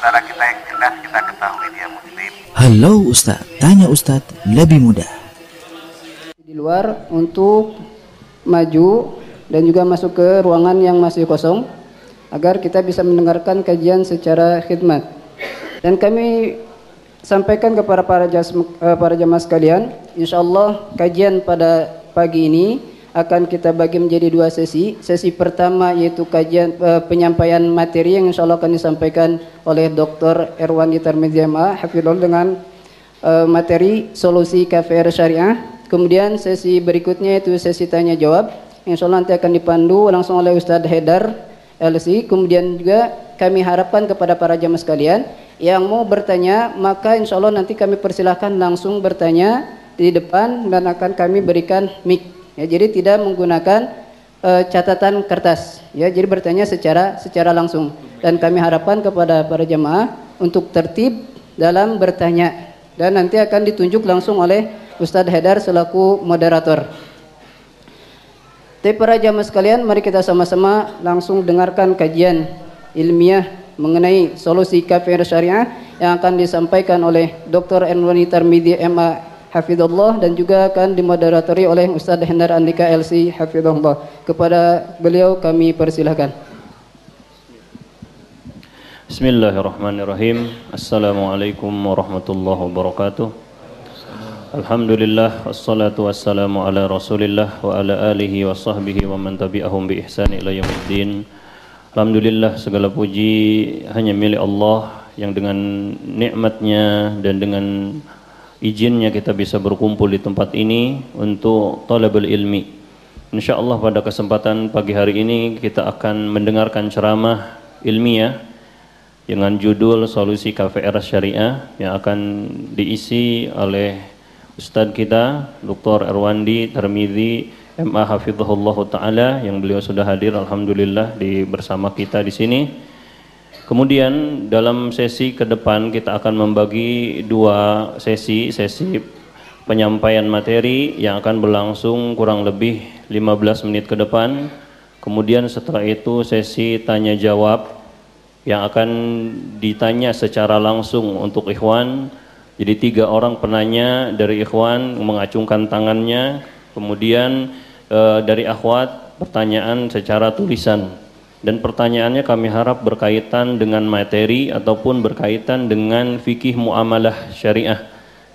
saudara kita yang jelas kita ketahui dia muslim. Halo Ustaz, tanya Ustaz lebih mudah. Di luar untuk maju dan juga masuk ke ruangan yang masih kosong agar kita bisa mendengarkan kajian secara khidmat. Dan kami sampaikan kepada para jas, eh, para jamaah sekalian, insyaallah kajian pada pagi ini akan kita bagi menjadi dua sesi. Sesi pertama yaitu kajian uh, penyampaian materi yang insya Allah akan disampaikan oleh Dr. Erwan Tarmizi MA Hafidul dengan uh, materi solusi KFR Syariah. Kemudian sesi berikutnya yaitu sesi tanya jawab. Insya Allah nanti akan dipandu langsung oleh Ustadz Hedar LC. Kemudian juga kami harapkan kepada para jamaah sekalian yang mau bertanya maka insya Allah nanti kami persilahkan langsung bertanya di depan dan akan kami berikan mic Ya, jadi tidak menggunakan uh, catatan kertas. Ya, jadi bertanya secara secara langsung. Dan kami harapkan kepada para jemaah untuk tertib dalam bertanya dan nanti akan ditunjuk langsung oleh Ustadz Hedar selaku moderator. Tapi para jamaah sekalian, mari kita sama-sama langsung dengarkan kajian ilmiah mengenai solusi kafir syariah yang akan disampaikan oleh Dr. Enwani Tarmidi MA Hafidullah dan juga akan dimoderatori oleh Ustaz Hendar Andika LC Hafidullah. Kepada beliau kami persilahkan. Bismillahirrahmanirrahim. Assalamualaikum warahmatullahi wabarakatuh. Alhamdulillah wassalatu wassalamu ala Rasulillah wa ala alihi wa sahbihi wa man tabi'ahum bi ihsan ila yaumiddin. Alhamdulillah segala puji hanya milik Allah yang dengan nikmatnya dan dengan izinnya kita bisa berkumpul di tempat ini untuk talabul ilmi. InsyaAllah pada kesempatan pagi hari ini kita akan mendengarkan ceramah ilmiah dengan judul Solusi KVR Syariah yang akan diisi oleh Ustadz kita Dr. Erwandi Termidi MA Hafizahullah Ta'ala yang beliau sudah hadir Alhamdulillah di bersama kita di sini. Kemudian dalam sesi ke depan kita akan membagi dua sesi, sesi penyampaian materi yang akan berlangsung kurang lebih 15 menit ke depan. Kemudian setelah itu sesi tanya jawab yang akan ditanya secara langsung untuk ikhwan. Jadi tiga orang penanya dari ikhwan mengacungkan tangannya, kemudian e, dari akhwat pertanyaan secara tulisan dan pertanyaannya kami harap berkaitan dengan materi ataupun berkaitan dengan fikih muamalah syariah.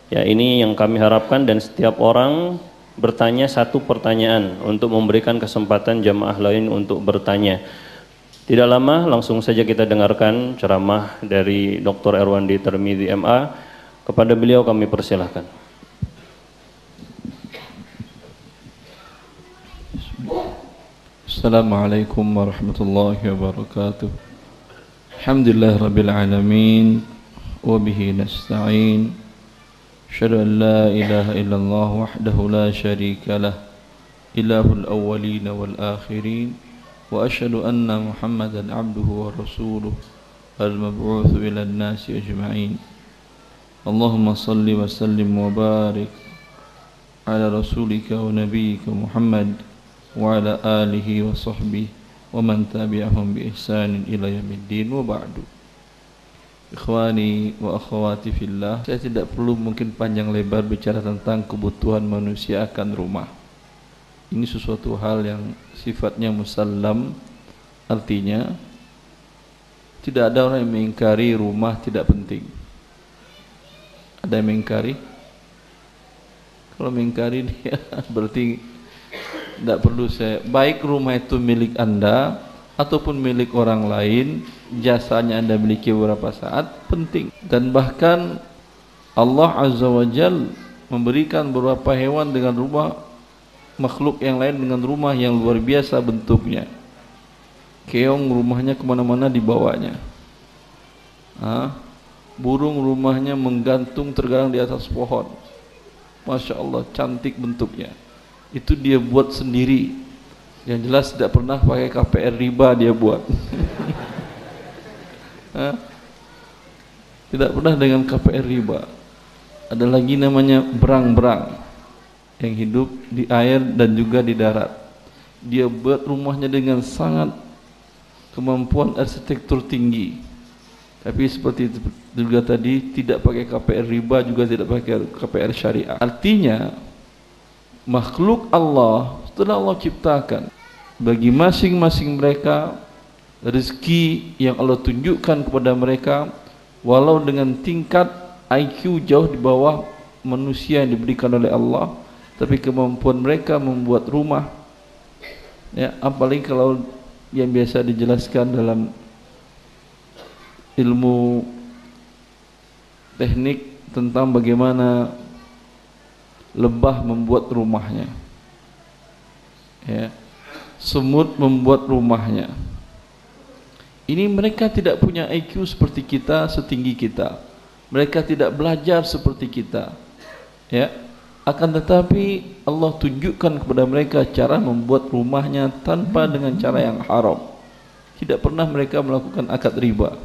Ya, ini yang kami harapkan dan setiap orang bertanya satu pertanyaan untuk memberikan kesempatan jamaah lain untuk bertanya. Tidak lama langsung saja kita dengarkan ceramah dari Dr. Erwandi Termidi MA. Kepada beliau kami persilahkan. السلام عليكم ورحمة الله وبركاته. الحمد لله رب العالمين وبه نستعين. أشهد أن لا إله إلا الله وحده لا شريك له إله الأولين والآخرين وأشهد أن محمدا عبده ورسوله المبعوث إلى الناس أجمعين. اللهم صل وسلم وبارك على رسولك ونبيك محمد وعلى آله وصحبه ومن تبعهم بإحسان إلى يوم الدين وبعد Ikhwani wa akhwati fillah Saya tidak perlu mungkin panjang lebar bicara tentang kebutuhan manusia akan rumah Ini sesuatu hal yang sifatnya musallam Artinya Tidak ada orang yang mengingkari rumah tidak penting Ada yang mengingkari? Kalau mengingkari dia berarti tidak perlu saya baik rumah itu milik anda ataupun milik orang lain jasanya anda miliki beberapa saat penting. Dan bahkan Allah Azza wa Jal memberikan beberapa hewan dengan rumah makhluk yang lain dengan rumah yang luar biasa bentuknya. Keong rumahnya ke mana-mana dibawanya. Ha? burung rumahnya menggantung tergantung di atas pohon. Masya Allah cantik bentuknya itu dia buat sendiri. Yang jelas tidak pernah pakai KPR riba dia buat. Tidak pernah dengan KPR riba. Ada lagi namanya berang-berang yang hidup di air dan juga di darat. Dia buat rumahnya dengan sangat kemampuan arsitektur tinggi. Tapi seperti juga tadi tidak pakai KPR riba juga tidak pakai KPR syariah. Artinya makhluk Allah setelah Allah ciptakan. Bagi masing-masing mereka rezeki yang Allah tunjukkan kepada mereka walau dengan tingkat IQ jauh di bawah manusia yang diberikan oleh Allah tapi kemampuan mereka membuat rumah. Ya apalagi kalau yang biasa dijelaskan dalam ilmu teknik tentang bagaimana lebah membuat rumahnya ya semut membuat rumahnya ini mereka tidak punya IQ seperti kita, setinggi kita. Mereka tidak belajar seperti kita. Ya. Akan tetapi Allah tunjukkan kepada mereka cara membuat rumahnya tanpa dengan cara yang haram. Tidak pernah mereka melakukan akad riba.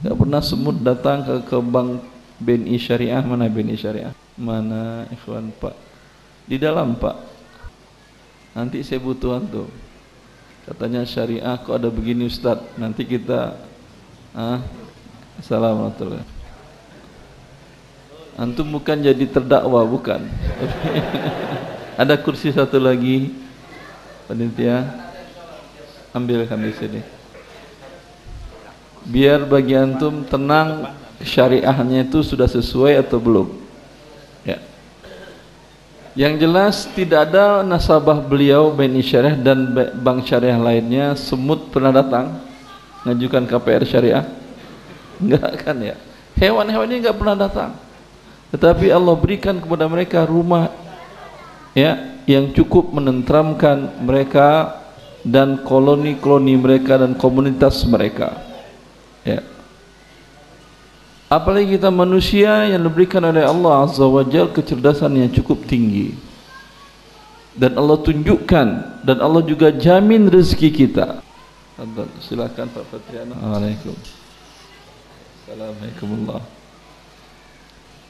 Tidak pernah semut datang ke, ke bank BNI Syariah mana BNI Syariah? Mana ikhwan Pak? Di dalam Pak. Nanti saya butuh antum. Katanya syariah kok ada begini Ustaz. Nanti kita ah, Assalamualaikum Antum bukan jadi terdakwa bukan. ada kursi satu lagi panitia ambilkan di sini. Biar bagi antum tenang syariahnya itu sudah sesuai atau belum. Yang jelas tidak ada nasabah beliau BNI Syariah dan bank syariah lainnya semut pernah datang mengajukan KPR syariah. Enggak kan ya? Hewan-hewan ini enggak pernah datang. Tetapi Allah berikan kepada mereka rumah ya yang cukup menentramkan mereka dan koloni-koloni mereka dan komunitas mereka. Ya. Apalagi kita manusia yang diberikan oleh Allah Azza wa Jal kecerdasan yang cukup tinggi dan Allah tunjukkan dan Allah juga jamin rezeki kita. Silakan Pak Fatriana. Waalaikumsalam. Assalamualaikum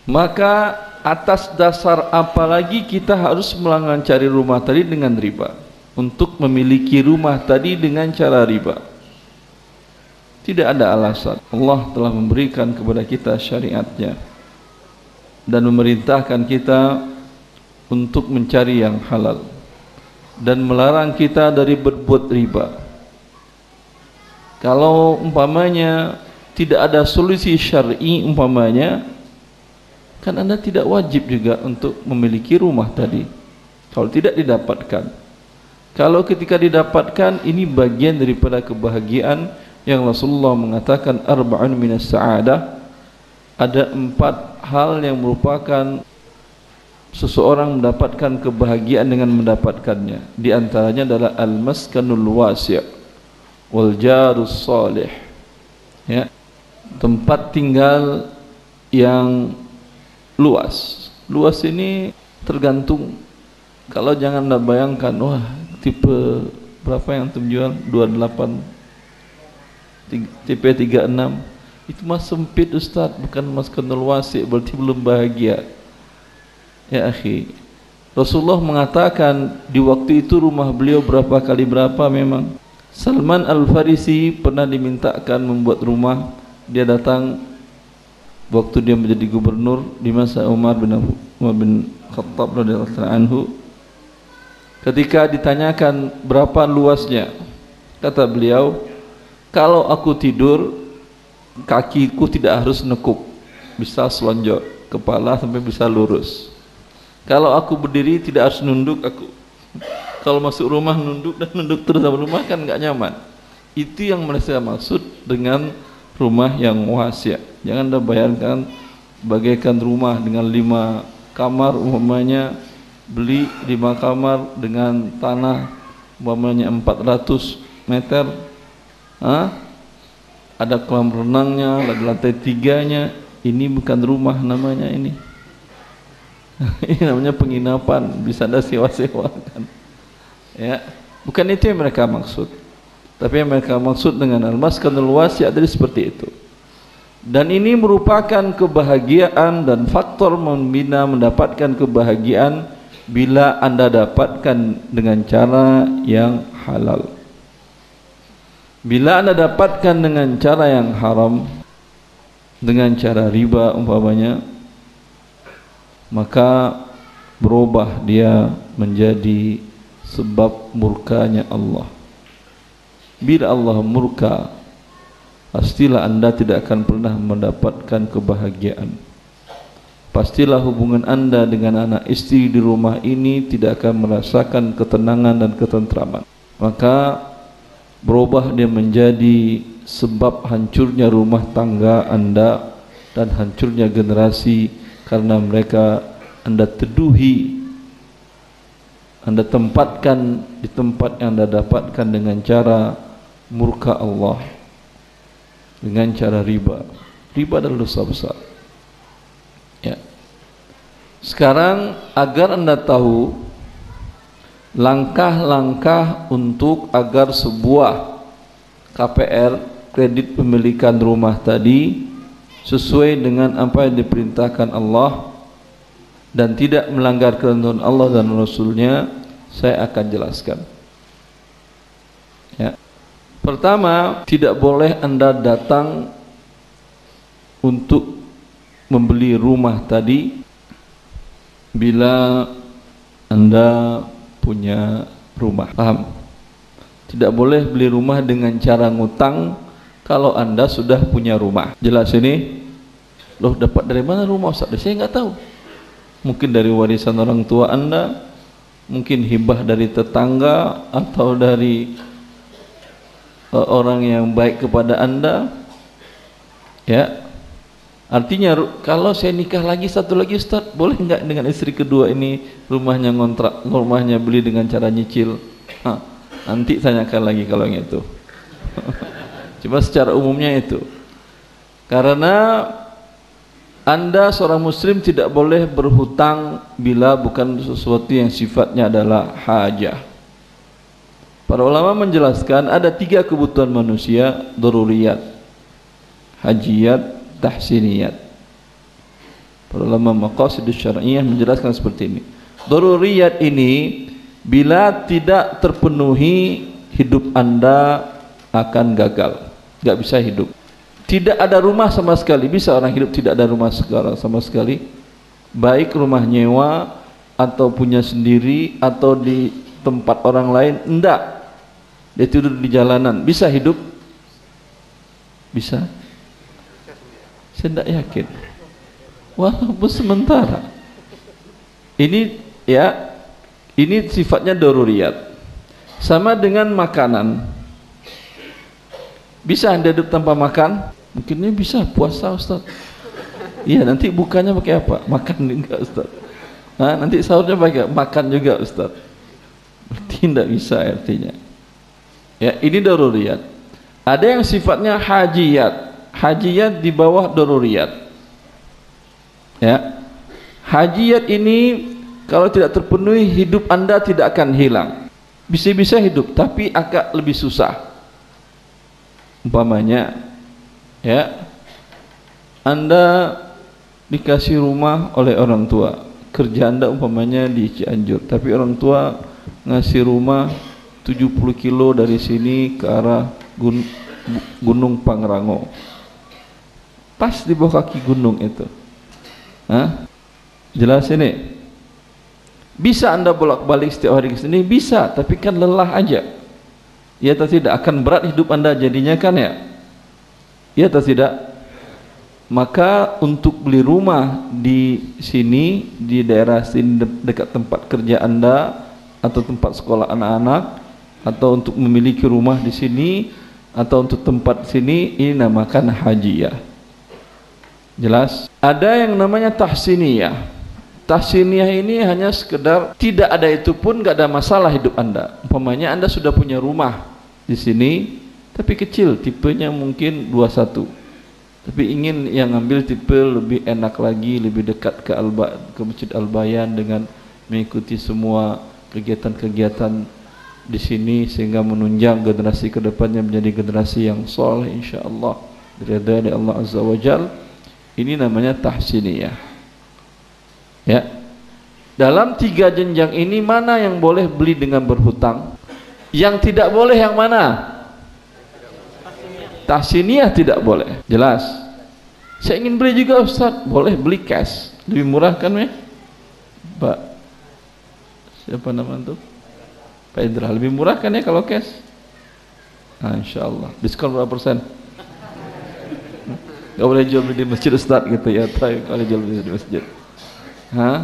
Maka atas dasar apa lagi kita harus cari rumah tadi dengan riba untuk memiliki rumah tadi dengan cara riba. Tidak ada alasan. Allah telah memberikan kepada kita syariatnya dan memerintahkan kita untuk mencari yang halal dan melarang kita dari berbuat riba. Kalau umpamanya tidak ada solusi syar'i umpamanya kan Anda tidak wajib juga untuk memiliki rumah tadi. Kalau tidak didapatkan. Kalau ketika didapatkan ini bagian daripada kebahagiaan yang Rasulullah mengatakan arba'un minas sa'adah. Ada empat hal yang merupakan seseorang mendapatkan kebahagiaan dengan mendapatkannya. Di antaranya adalah al-maskanul wasi' wal jarus salih. Ya. Tempat tinggal yang luas. Luas ini tergantung. Kalau jangan anda bayangkan wah tipe berapa yang antum jual 28 TP36 itu mas sempit Ustaz. Bukan mas kenal wasi berarti belum bahagia. Ya akhi. Rasulullah mengatakan di waktu itu rumah beliau berapa kali berapa memang. Salman Al-Farisi pernah dimintakan membuat rumah. Dia datang waktu dia menjadi gubernur di masa Umar bin Umar bin Khattab radhiyallahu anhu. Ketika ditanyakan berapa luasnya? Kata beliau kalau aku tidur kakiku tidak harus nekuk. Bisa selonjok kepala sampai bisa lurus. Kalau aku berdiri tidak harus nunduk aku kalau masuk rumah nunduk dan nunduk terus dalam rumah kan nggak nyaman. Itu yang mereka maksud dengan rumah yang wasiat. Jangan anda bayangkan bagaikan rumah dengan lima kamar umpamanya beli lima kamar dengan tanah umpamanya 400 meter Hah? Ada kolam renangnya, ada lantai tiganya. Ini bukan rumah namanya ini. ini namanya penginapan, bisa ada sewa-sewakan. Ya, bukan itu yang mereka maksud. Tapi yang mereka maksud dengan al-maskanul wasi' adalah seperti itu. Dan ini merupakan kebahagiaan dan faktor membina mendapatkan kebahagiaan bila Anda dapatkan dengan cara yang halal. Bila anda dapatkan dengan cara yang haram dengan cara riba umpamanya maka berubah dia menjadi sebab murkanya Allah. Bila Allah murka pastilah anda tidak akan pernah mendapatkan kebahagiaan. Pastilah hubungan anda dengan anak istri di rumah ini tidak akan merasakan ketenangan dan ketentraman. Maka berubah dia menjadi sebab hancurnya rumah tangga anda dan hancurnya generasi karena mereka anda teduhi anda tempatkan di tempat yang anda dapatkan dengan cara murka Allah dengan cara riba. Riba adalah dosa besar. Ya. Sekarang agar anda tahu langkah-langkah untuk agar sebuah KPR kredit pemilikan rumah tadi sesuai dengan apa yang diperintahkan Allah dan tidak melanggar ketentuan Allah dan Rasulnya saya akan jelaskan ya. pertama tidak boleh anda datang untuk membeli rumah tadi bila anda punya rumah. Paham? Tidak boleh beli rumah dengan cara ngutang kalau anda sudah punya rumah. Jelas ini? Loh dapat dari mana rumah Ustaz? Saya enggak tahu. Mungkin dari warisan orang tua anda mungkin hibah dari tetangga atau dari uh, orang yang baik kepada anda. Ya artinya kalau saya nikah lagi satu lagi Ustaz boleh enggak dengan istri kedua ini rumahnya ngontrak rumahnya beli dengan cara nyicil ha, nanti tanyakan lagi kalau yang itu Cuma secara umumnya itu. Karena anda seorang muslim tidak boleh berhutang bila bukan sesuatu yang sifatnya adalah hajah. Para ulama menjelaskan ada tiga kebutuhan manusia daruriyat, hajiyat, tahsiniyat. Para ulama maqasid syar'iyyah menjelaskan seperti ini. Daruriyat ini bila tidak terpenuhi hidup anda akan gagal. Nggak bisa hidup. Tidak ada rumah sama sekali. Bisa orang hidup tidak ada rumah sekarang sama sekali. Baik rumah nyewa atau punya sendiri atau di tempat orang lain enggak. Dia tidur di jalanan. Bisa hidup? Bisa saya tidak yakin walaupun sementara ini ya ini sifatnya doruriat sama dengan makanan bisa anda hidup tanpa makan? Mungkinnya bisa puasa Ustaz. Iya nanti bukannya pakai apa? Makan enggak Ustaz. Nah, nanti sahurnya pakai makan juga Ustaz. Berarti tidak bisa artinya. Ya ini daruriyat. Ada yang sifatnya hajiyat. Hajiyat di bawah daruriyat. Ya. Hajiyat ini kalau tidak terpenuhi hidup anda tidak akan hilang. Bisa-bisa hidup tapi agak lebih susah umpamanya ya anda dikasih rumah oleh orang tua kerja anda umpamanya di Cianjur tapi orang tua ngasih rumah 70 kilo dari sini ke arah gun gunung Pangrango pas di bawah kaki gunung itu. Hah? jelas ini? Bisa anda bolak-balik setiap hari ke sini? Bisa tapi kan lelah aja. Ya atau tidak? Akan berat hidup anda jadinya kan ya? Ya atau tidak? Maka untuk beli rumah di sini di daerah sini dekat tempat kerja anda atau tempat sekolah anak-anak atau untuk memiliki rumah di sini atau untuk tempat sini ini namakan haji ya jelas? Ada yang namanya tahsiniyah. Tahsiniyah ini hanya sekedar tidak ada itu pun gak ada masalah hidup anda. Umpamanya anda sudah punya rumah di sini tapi kecil tipenya mungkin 21 tapi ingin yang ambil tipe lebih enak lagi lebih dekat ke Alba ke Masjid Al-Bayan dengan mengikuti semua kegiatan-kegiatan di sini sehingga menunjang generasi ke depannya menjadi generasi yang soleh insyaallah dari Allah Azza wa Jal ini namanya tahsiniyah ya dalam tiga jenjang ini mana yang boleh beli dengan berhutang yang tidak boleh yang mana? Tahsiniyah tidak boleh. Jelas. Saya ingin beli juga Ustaz. Boleh beli cash. Lebih murah kan ya? Pak siapa nama itu? Pak Indra. Lebih murah kan ya kalau cash? Nah, insya Allah. Diskon berapa persen? Gak boleh jual beli di masjid Ustaz gitu ya. Tapi kalau jual beli di masjid. Hah?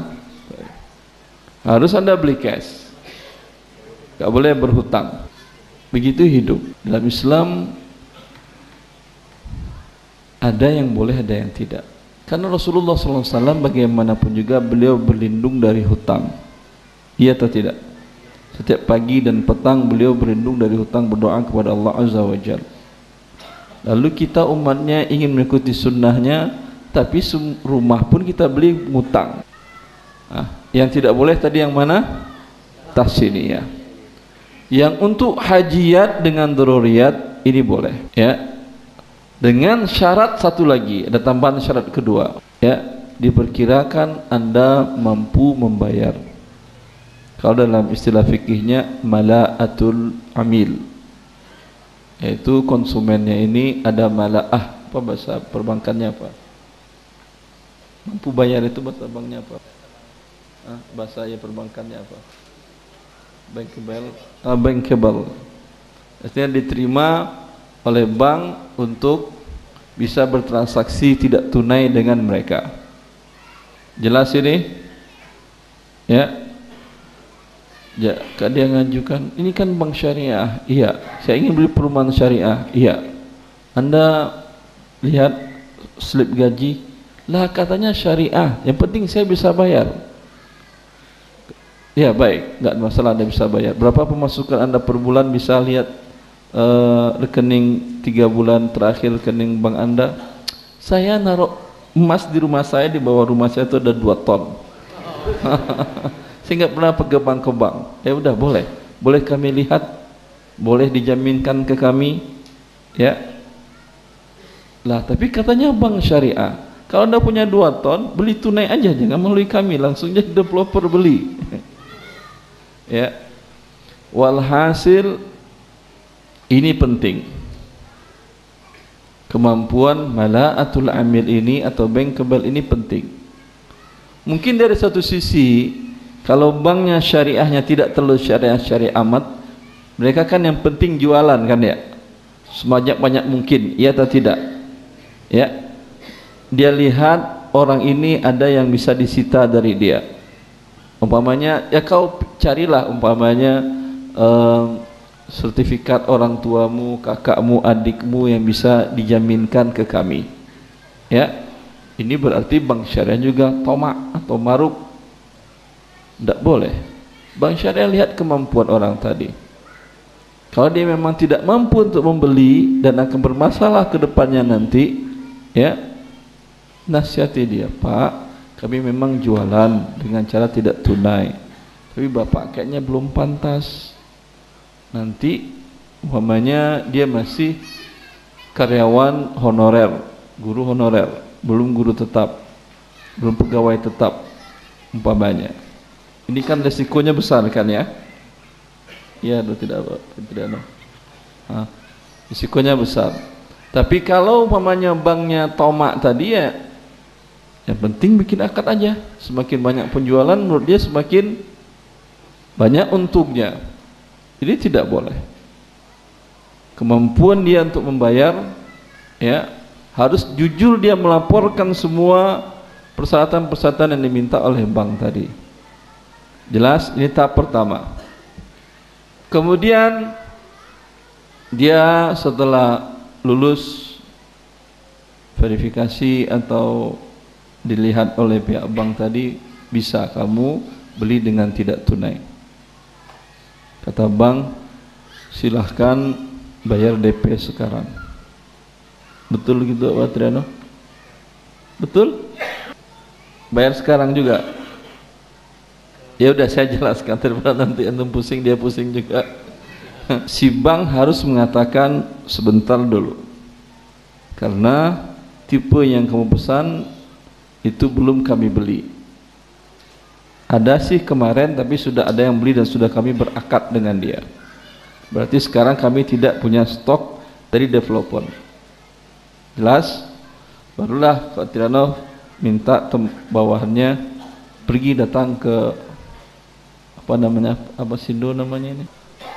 Harus anda beli cash. Gak boleh berhutang. Begitu hidup. Dalam Islam ada yang boleh, ada yang tidak. Karena Rasulullah SAW bagaimanapun juga beliau berlindung dari hutang. Iya atau tidak? Setiap pagi dan petang beliau berlindung dari hutang berdoa kepada Allah Azza wa Jal. Lalu kita umatnya ingin mengikuti sunnahnya, tapi rumah pun kita beli ngutang. Nah, yang tidak boleh tadi yang mana? Tahsiniyah. Yang untuk hajiat dengan daruriyat ini boleh, ya dengan syarat satu lagi ada tambahan syarat kedua ya diperkirakan anda mampu membayar kalau dalam istilah fikihnya malaatul amil yaitu konsumennya ini ada malaah apa bahasa perbankannya apa mampu bayar itu bahasa banknya apa ah, bahasa ya perbankannya apa bankable ah, bankable artinya diterima oleh bank untuk bisa bertransaksi tidak tunai dengan mereka. Jelas ini? Ya. Ya, dia ngajukan, ini kan bank syariah. Iya, saya ingin beli perumahan syariah. Iya. Anda lihat slip gaji, lah katanya syariah. Yang penting saya bisa bayar. Ya baik, nggak masalah Anda bisa bayar. Berapa pemasukan Anda per bulan bisa lihat uh, rekening tiga bulan terakhir rekening bank anda saya naruh emas di rumah saya di bawah rumah saya itu ada dua ton saya nggak pernah ke bank ya udah boleh. Boleh kami lihat? Boleh dijaminkan ke kami? Ya. Lah tapi katanya bank syariah kalau anda punya dua ton beli tunai aja. Jangan melalui kami langsung jadi developer beli. Ya. Walhasil ini penting. Kemampuan malaatul amil ini atau bankable ini penting. Mungkin dari satu sisi kalau banknya syariahnya tidak terlalu syariah syariah amat, mereka kan yang penting jualan kan ya. Sebanyak banyak mungkin, iya atau tidak? Ya. Dia lihat orang ini ada yang bisa disita dari dia. Umpamanya ya kau carilah umpamanya um, sertifikat orang tuamu, kakakmu, adikmu yang bisa dijaminkan ke kami. Ya. Ini berarti bank syariah juga tomak atau maruk. Tidak boleh. Bank syariah lihat kemampuan orang tadi. Kalau dia memang tidak mampu untuk membeli dan akan bermasalah ke depannya nanti, ya, nasihati dia, Pak, kami memang jualan dengan cara tidak tunai. Tapi Bapak kayaknya belum pantas nanti umpamanya dia masih karyawan honorer, guru honorer, belum guru tetap, belum pegawai tetap umpamanya. Ini kan resikonya besar kan ya? Iya tidak apa? Tidak no. Nah, risikonya besar. Tapi kalau umpamanya banknya tomak tadi ya, yang penting bikin akad aja. Semakin banyak penjualan, menurut dia semakin banyak untungnya. Jadi tidak boleh. Kemampuan dia untuk membayar ya harus jujur dia melaporkan semua persyaratan-persyaratan yang diminta oleh bank tadi. Jelas? Ini tahap pertama. Kemudian dia setelah lulus verifikasi atau dilihat oleh pihak bank tadi bisa kamu beli dengan tidak tunai. Kata bank silahkan bayar DP sekarang. Betul gitu Pak Triano? Betul? Bayar sekarang juga ya udah saya jelaskan daripada nanti antum pusing dia pusing juga. Si bank harus mengatakan sebentar dulu. Karena tipe yang kamu pesan itu belum kami beli. Ada sih kemarin tapi sudah ada yang beli dan sudah kami berakad dengan dia. Berarti sekarang kami tidak punya stok dari developer. Jelas? Barulah Pak Tirano minta bawahannya pergi datang ke apa namanya? Apa Sindo namanya ini?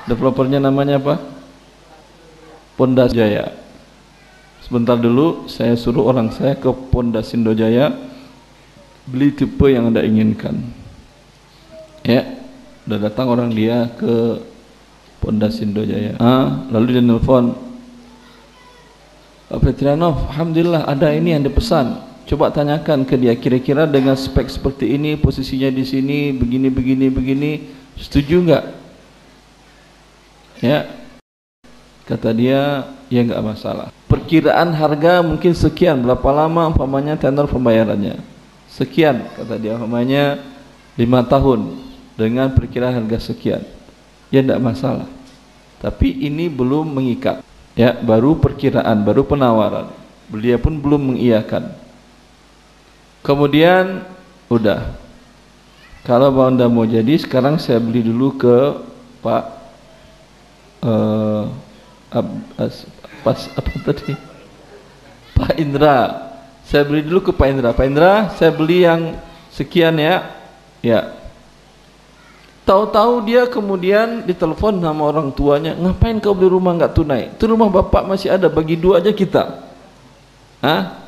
Developernya namanya apa? Pondas Jaya. Sebentar dulu saya suruh orang saya ke Pondas Sindo Jaya. Beli tipe yang anda inginkan. Ya udah datang orang dia ke Pondas Sindo Jaya. Ah, lalu dia nelfon Pak Petrianov Alhamdulillah ada ini yang dipesan coba tanyakan ke dia kira-kira dengan spek seperti ini posisinya di sini begini begini begini setuju enggak ya. Kata dia ya enggak masalah. Perkiraan harga mungkin sekian berapa lama umpamanya tenor pembayarannya? Sekian kata dia umpamanya lima tahun dengan perkiraan harga sekian. Ya enggak masalah. Tapi ini belum mengikat. Ya baru perkiraan baru penawaran. Beliau pun belum mengiyakan Kemudian udah. Kalau anda mau jadi sekarang saya beli dulu ke Pak uh, ab, as, pas apa tadi? Pak Indra. Saya beli dulu ke Pak Indra. Pak Indra, saya beli yang sekian ya. Ya. Tahu-tahu dia kemudian ditelepon sama orang tuanya, ngapain kau beli rumah nggak tunai? Itu rumah bapak masih ada, bagi dua aja kita. Hah?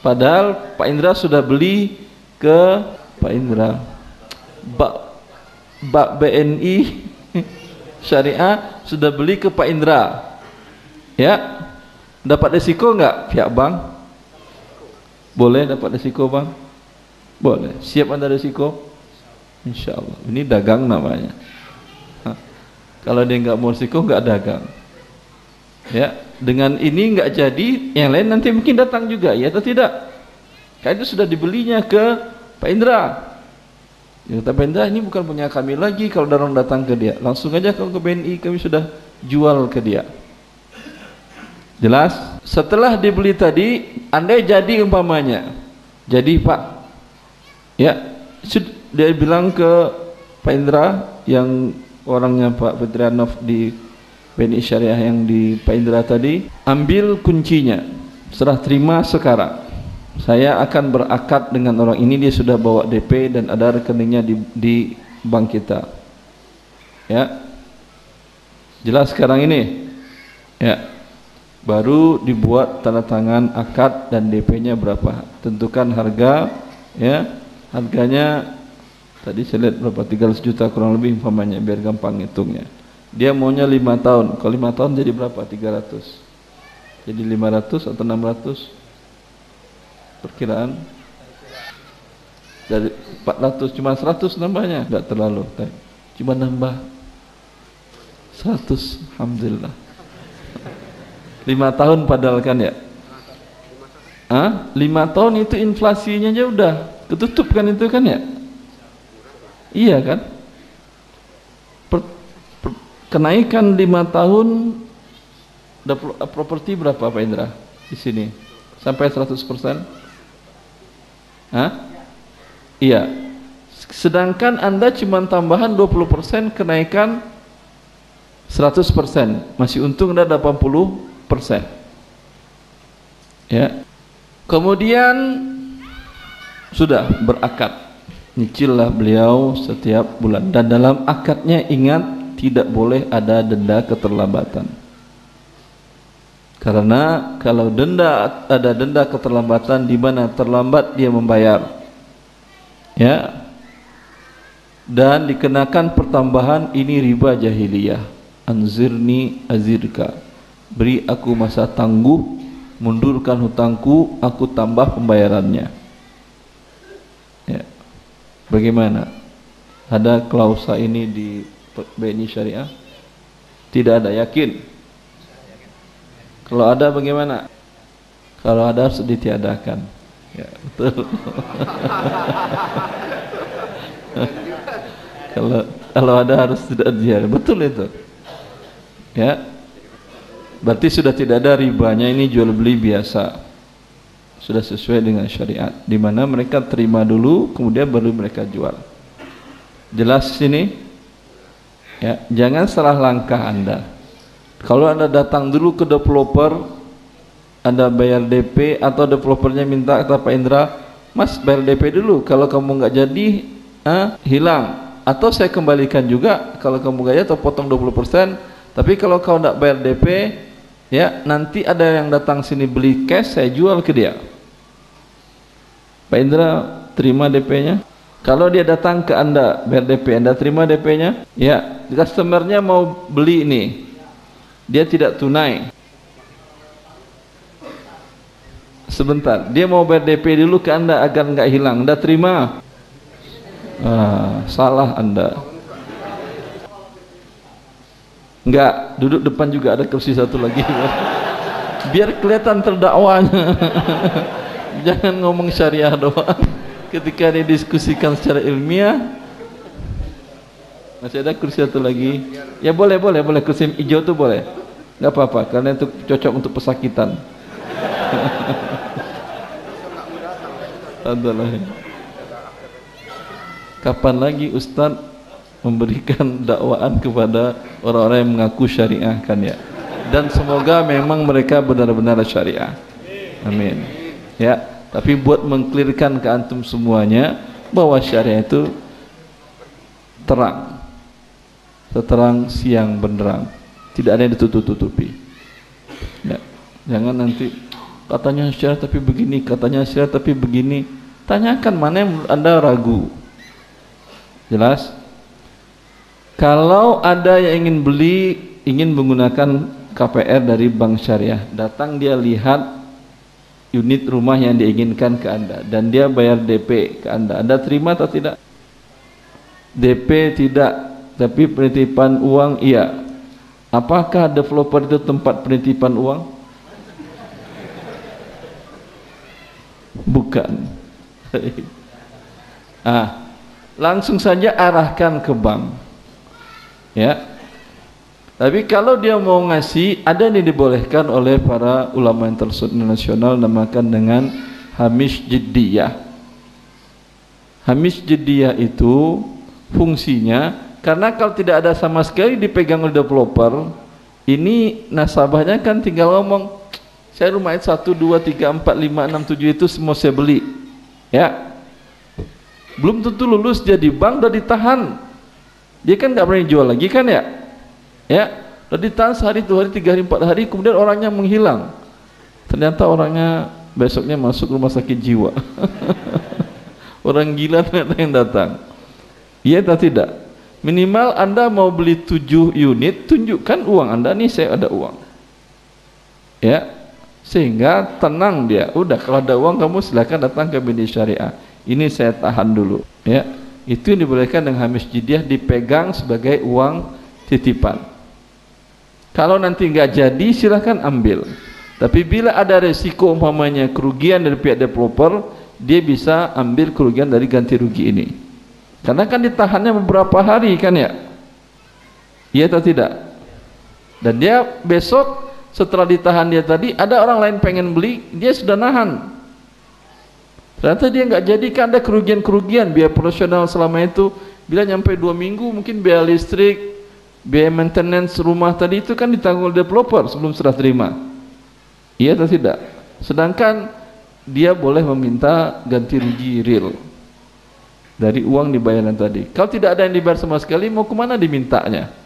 Padahal Pak Indra sudah beli ke Pak Indra. Bak Bak BNI Syariah sudah beli ke Pak Indra. Ya. Dapat resiko enggak pihak bank? Boleh dapat resiko bang? Boleh. Siap anda resiko? Insya Allah. Ini dagang namanya. Hah. Kalau dia enggak mau resiko enggak dagang. Ya, dengan ini enggak jadi, yang lain nanti mungkin datang juga, ya atau tidak? Karena itu sudah dibelinya ke Pak Indra. Ya, kata Pak Indra, ini bukan punya kami lagi kalau orang datang ke dia. Langsung aja kalau ke BNI kami sudah jual ke dia. Jelas? Setelah dibeli tadi, andai jadi umpamanya. Jadi Pak, ya, dia bilang ke Pak Indra yang orangnya Pak Petrianov di BNI Syariah yang di Pak Indra tadi ambil kuncinya. Serah terima sekarang. Saya akan berakad dengan orang ini dia sudah bawa DP dan ada rekeningnya di, di bank kita. Ya. Jelas sekarang ini? Ya. Baru dibuat tanda tangan akad dan DP nya berapa. Tentukan harga ya. Harganya tadi saya lihat berapa 300 juta kurang lebih umpamanya biar gampang hitungnya dia maunya lima tahun. Kalau lima tahun jadi berapa? 300 jadi 500 atau 600 perkiraan? Dari 400 cuma 100 nambahnya? Enggak terlalu cuma nambah 100 Alhamdulillah. 5 tahun padahal kan ya? Hah? 5 tahun itu inflasinya aja udah ketutup kan itu kan ya? Iya kan kenaikan lima tahun properti berapa Pak Indra di sini sampai 100 persen? Hah? Iya. Sedangkan Anda cuma tambahan 20 persen kenaikan 100 persen masih untung Anda 80 persen. Ya. Kemudian sudah berakad nyicillah beliau setiap bulan dan dalam akadnya ingat tidak boleh ada denda keterlambatan. Karena kalau denda ada denda keterlambatan di mana terlambat dia membayar. Ya. Dan dikenakan pertambahan ini riba jahiliyah. Anzirni azirka. Beri aku masa tangguh mundurkan hutangku aku tambah pembayarannya. Ya. Bagaimana? Ada klausa ini di BNI Syariah? Tidak ada, yakin? Kalau ada bagaimana? Kalau ada harus ditiadakan. Ya, betul. kalau kalau ada harus tidak dia. Betul itu. Ya. Berarti sudah tidak ada ribanya ini jual beli biasa. Sudah sesuai dengan syariat di mana mereka terima dulu kemudian baru mereka jual. Jelas sini? Ya, jangan salah langkah Anda. Kalau Anda datang dulu ke developer, Anda bayar DP atau developernya minta kata Pak Indra, Mas bayar DP dulu. Kalau kamu nggak jadi, ah, hilang. Atau saya kembalikan juga kalau kamu nggak jadi atau potong 20%. Tapi kalau kau nggak bayar DP, ya nanti ada yang datang sini beli cash, saya jual ke dia. Pak Indra terima DP-nya. Kalau dia datang ke Anda bayar DP, Anda terima DP-nya? Ya, customernya mau beli ini. Dia tidak tunai. sebentar dia mau bayar DP dulu ke anda agar nggak hilang anda terima ah, salah anda nggak duduk depan juga ada kursi satu lagi biar kelihatan terdakwanya jangan ngomong syariah doang ketika didiskusikan secara ilmiah masih ada kursi satu lagi. Ya boleh boleh boleh. Kursi hijau tuh boleh. Nggak apa-apa karena itu cocok untuk pesakitan. Adalah kapan lagi Ustaz memberikan dakwaan kepada orang-orang yang mengaku syariah kan ya? Dan semoga memang mereka benar-benar syariah. Amin. Ya tapi buat mengklirkan ke antum semuanya bahwa syariah itu terang. Seterang siang benderang. Tidak ada yang ditutup-tutupi. Ya. jangan nanti katanya syariah tapi begini katanya syariah tapi begini. Tanyakan mana yang anda ragu. Jelas? Kalau ada yang ingin beli ingin menggunakan KPR dari bank syariah datang dia lihat unit rumah yang diinginkan ke anda dan dia bayar DP ke anda. Anda terima atau tidak? DP tidak tapi penitipan uang iya. Apakah developer itu tempat penitipan uang? Bukan. Ah langsung saja arahkan ke bank. Ya tapi kalau dia mau ngasih ada yang dibolehkan oleh para ulama internasional namakan dengan hamish jiddiyah. Hamish jiddiyah itu fungsinya karena kalau tidak ada sama sekali dipegang oleh developer ini nasabahnya kan tinggal ngomong saya rumah itu 1, 2, 3, 4, 5, 6, 7 itu semua saya beli. Ya. Belum tentu lulus jadi bank udah ditahan. Dia kan nggak berani jual lagi kan ya ya udah ditahan sehari dua hari tiga hari empat hari kemudian orangnya menghilang. Ternyata orangnya besoknya masuk rumah sakit jiwa. Orang gila ternyata yang datang. Iya atau tidak? Minimal anda mau beli tujuh unit tunjukkan uang anda nih saya ada uang. Ya sehingga tenang dia. Udah kalau ada uang kamu silakan datang ke bini syariah. Ini saya tahan dulu ya. Itu yang dibolehkan dengan hamis jidyah dipegang sebagai uang titipan kalau nanti nggak jadi silahkan ambil. Tapi bila ada resiko umpamanya kerugian dari pihak developer dia bisa ambil kerugian dari ganti rugi ini. Karena kan ditahannya beberapa hari kan ya? Iya atau tidak? Dan dia besok setelah ditahan dia tadi ada orang lain pengen beli dia sudah nahan. Ternyata dia nggak jadi kan ada kerugian-kerugian biaya operasional selama itu. Bila nyampe dua minggu mungkin biaya listrik biaya maintenance rumah tadi itu kan ditanggung developer sebelum serah terima iya atau tidak sedangkan dia boleh meminta ganti rugi real dari uang dibayaran tadi kalau tidak ada yang dibayar sama sekali mau ke mana dimintanya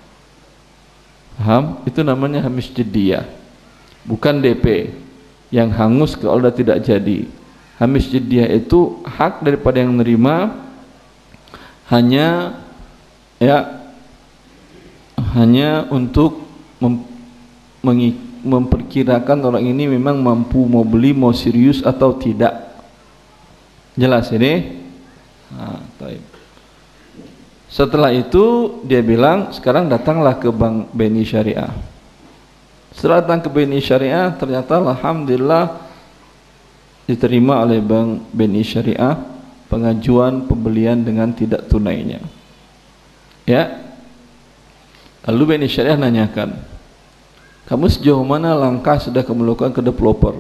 Paham? Itu namanya hamis jediyah. Bukan DP yang hangus kalau sudah tidak jadi. Hamis jediyah itu hak daripada yang menerima hanya ya hanya untuk mem, memperkirakan orang ini memang mampu mau beli mau serius atau tidak. Jelas ini? Nah, setelah itu dia bilang sekarang datanglah ke Bank BNI Syariah. Setelah datang ke BNI Syariah ternyata alhamdulillah diterima oleh Bank BNI Syariah pengajuan pembelian dengan tidak tunainya. Ya. Lalu BNI Syariah nanyakan, "Kamu sejauh mana langkah sudah kamu lakukan ke developer?"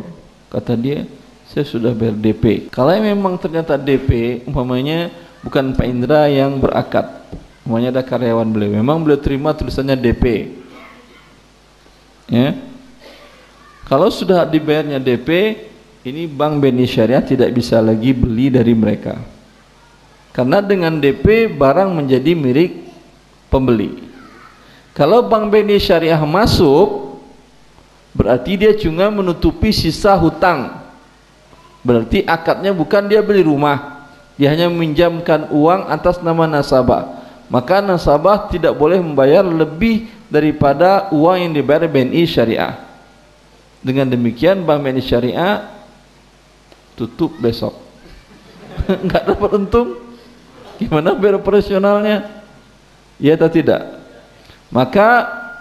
Kata dia, "Saya sudah bayar DP." Kalau memang ternyata DP umpamanya bukan Pak Indra yang berakad semuanya ada karyawan beliau memang beliau terima tulisannya DP ya Kalau sudah dibayarnya DP, ini Bank BNI Syariah tidak bisa lagi beli dari mereka. Karena dengan DP barang menjadi milik pembeli. Kalau Bank BNI Syariah masuk, berarti dia cuma menutupi sisa hutang. Berarti akadnya bukan dia beli rumah, dia hanya meminjamkan uang atas nama nasabah. Maka nasabah tidak boleh membayar lebih daripada uang yang dibayar BNI Syariah. Dengan demikian Bank BNI Syariah tutup besok. Enggak dapat untung. Gimana biar operasionalnya? Ya atau tidak? Maka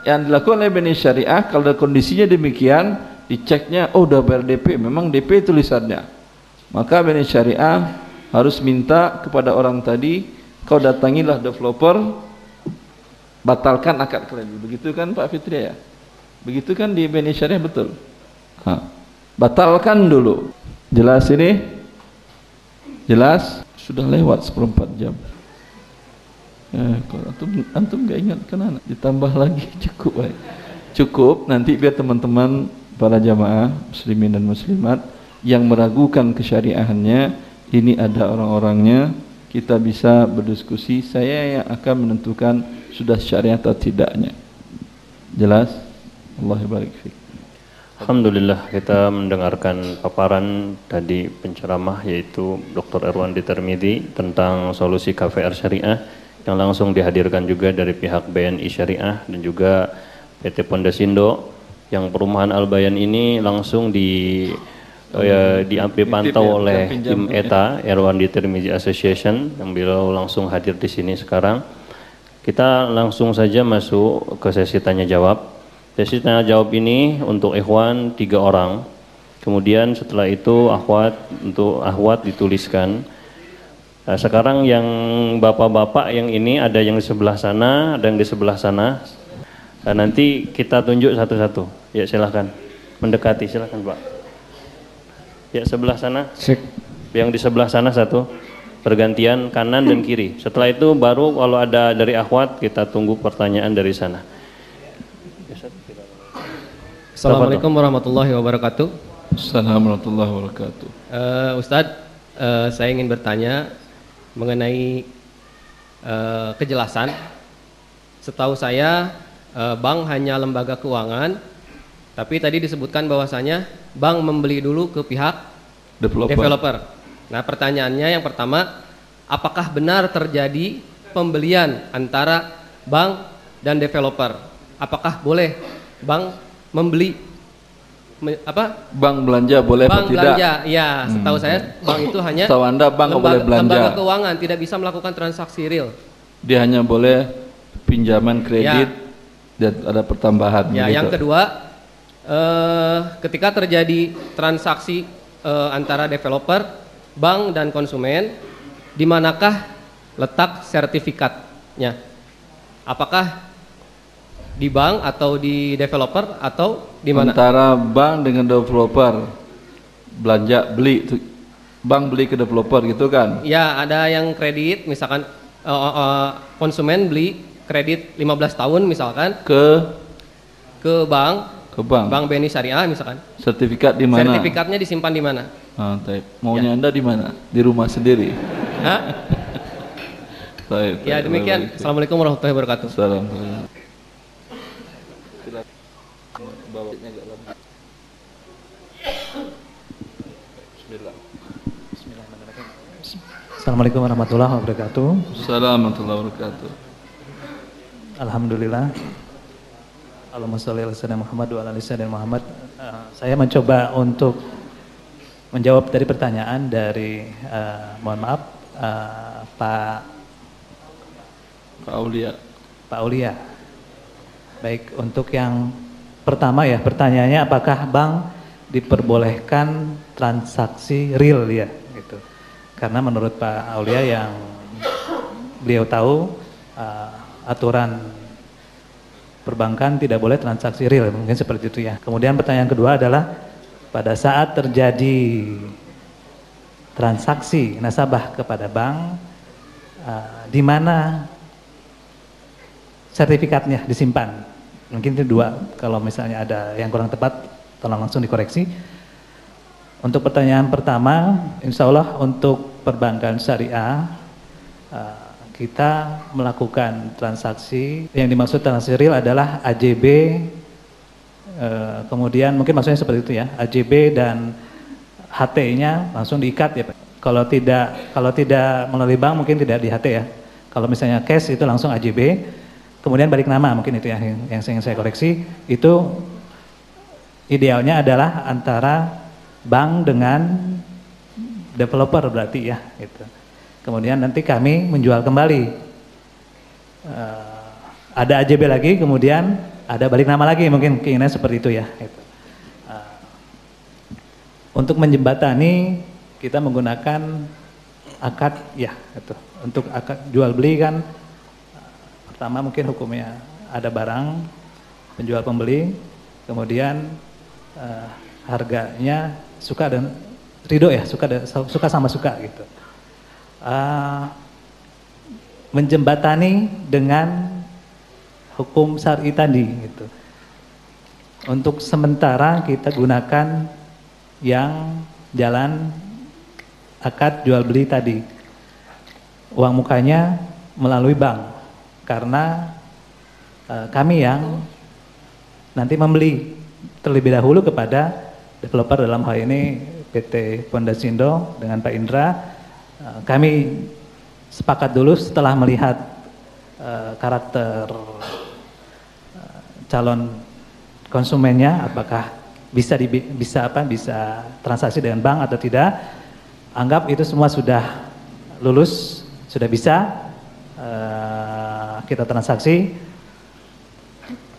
yang dilakukan oleh BNI Syariah kalau kondisinya demikian, diceknya oh udah bayar DP, memang DP tulisannya. Maka BNI Syariah harus minta kepada orang tadi, kau datangilah developer, batalkan akad kredit. Begitu kan Pak Fitri ya? Begitu kan di BNI Syariah betul? Ha. Batalkan dulu. Jelas ini? Jelas? Sudah lewat seperempat jam. Eh, kalau antum antum ingat kan ditambah lagi cukup baik. Cukup nanti biar teman-teman para jamaah muslimin dan muslimat yang meragukan kesyariahannya ini ada orang-orangnya kita bisa berdiskusi saya yang akan menentukan sudah syariah atau tidaknya jelas Allah barik Alhamdulillah kita mendengarkan paparan tadi penceramah yaitu Dr. Erwan Ditermidi tentang solusi KVR Syariah yang langsung dihadirkan juga dari pihak BNI Syariah dan juga PT Pondasindo yang perumahan Albayan ini langsung di uh, ya, dipantau ya, oleh tim ETA Erwan Ditermidi Association yang beliau langsung hadir di sini sekarang. Kita langsung saja masuk ke sesi tanya jawab. Sesi tanya jawab ini untuk ikhwan tiga orang. Kemudian setelah itu akhwat untuk akhwat dituliskan. Nah, sekarang yang bapak-bapak yang ini ada yang di sebelah sana, ada yang di sebelah sana. Nah, nanti kita tunjuk satu-satu. Ya silahkan mendekati silahkan Pak. Ya sebelah sana. Sik. Yang di sebelah sana satu. Pergantian kanan dan kiri. Setelah itu baru kalau ada dari akhwat kita tunggu pertanyaan dari sana. Assalamualaikum warahmatullahi wabarakatuh. Assalamualaikum warahmatullahi wabarakatuh. Uh, Ustadz, uh, saya ingin bertanya mengenai uh, kejelasan. Setahu saya, uh, bank hanya lembaga keuangan, tapi tadi disebutkan bahwasanya bank membeli dulu ke pihak developer. developer. Nah, pertanyaannya yang pertama, apakah benar terjadi pembelian antara bank dan developer? Apakah boleh bank membeli me, apa bank belanja boleh bank atau tidak? belanja ya setahu hmm. saya bank itu hanya setahu anda bank lembaga, boleh belanja lembaga keuangan tidak bisa melakukan transaksi real dia hanya boleh pinjaman kredit ya. dan ada pertambahan ya gitu. yang kedua eh, ketika terjadi transaksi eh, antara developer bank dan konsumen di manakah letak sertifikatnya apakah di bank atau di developer atau di mana? Antara bank dengan developer belanja beli bank beli ke developer gitu kan? Ya, ada yang kredit misalkan uh, uh, konsumen beli kredit 15 tahun misalkan ke ke bank ke bank bank BNI Syariah misalkan. Sertifikat di mana? Sertifikatnya disimpan di mana? Ah, taib. Maunya ya. Anda di mana? Di rumah sendiri. Hah? taib, taib. Ya, demikian. Assalamualaikum warahmatullahi wabarakatuh. Assalamualaikum. Assalamualaikum warahmatullahi wabarakatuh. Assalamualaikum warahmatullahi wabarakatuh. Alhamdulillah. Allahumma sholli ala sayyidina Muhammad wa ala ali Muhammad. Uh, saya mencoba untuk menjawab dari pertanyaan dari uh, mohon maaf uh, Pak Pak Aulia. Pak Aulia. Baik, untuk yang pertama ya, pertanyaannya apakah bank diperbolehkan transaksi real ya? Karena menurut Pak Aulia yang beliau tahu uh, aturan perbankan tidak boleh transaksi real, mungkin seperti itu ya. Kemudian pertanyaan kedua adalah pada saat terjadi transaksi nasabah kepada bank, uh, di mana sertifikatnya disimpan. Mungkin itu dua, kalau misalnya ada yang kurang tepat tolong langsung dikoreksi. Untuk pertanyaan pertama, insya Allah untuk perbankan syariah eh, kita melakukan transaksi yang dimaksud transaksi real adalah AJB eh, kemudian mungkin maksudnya seperti itu ya AJB dan HT-nya langsung diikat ya Pak. Kalau tidak kalau tidak melalui bank mungkin tidak di HT ya. Kalau misalnya cash itu langsung AJB, kemudian balik nama mungkin itu ya yang, yang saya koreksi. Itu idealnya adalah antara bank dengan developer berarti ya gitu. Kemudian nanti kami menjual kembali. Uh, ada AJB lagi, kemudian ada balik nama lagi mungkin keinginan seperti itu ya. Gitu. Uh, untuk menjembatani kita menggunakan akad ya itu. Untuk akad jual beli kan pertama mungkin hukumnya ada barang penjual pembeli, kemudian uh, harganya suka dan ridho ya suka dan, suka sama suka gitu. Uh, menjembatani dengan hukum syari tadi gitu. Untuk sementara kita gunakan yang jalan akad jual beli tadi. Uang mukanya melalui bank karena uh, kami yang nanti membeli terlebih dahulu kepada developer dalam hal ini PT Pondasindo dengan Pak Indra. Uh, kami sepakat dulu setelah melihat uh, karakter uh, calon konsumennya apakah bisa di, bisa apa bisa transaksi dengan bank atau tidak anggap itu semua sudah lulus, sudah bisa kita transaksi,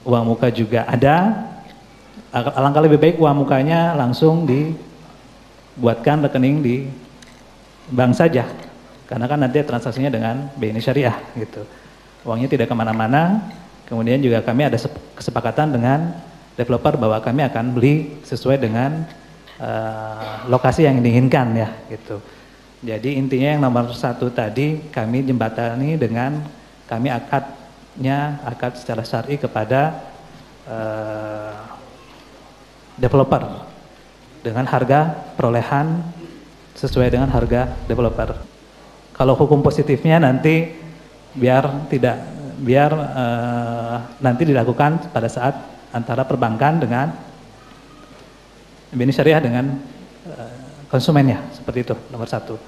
uang muka juga ada. Alangkah lebih baik uang mukanya langsung dibuatkan rekening di bank saja, karena kan nanti transaksinya dengan BNI Syariah gitu. Uangnya tidak ke mana-mana. Kemudian juga kami ada kesepakatan dengan developer bahwa kami akan beli sesuai dengan uh, lokasi yang diinginkan ya gitu. Jadi intinya yang nomor satu tadi kami jembatani dengan kami akadnya akad secara syari kepada uh, developer dengan harga perolehan sesuai dengan harga developer. Kalau hukum positifnya nanti biar tidak biar uh, nanti dilakukan pada saat antara perbankan dengan BNI Syariah dengan uh, konsumennya seperti itu nomor satu.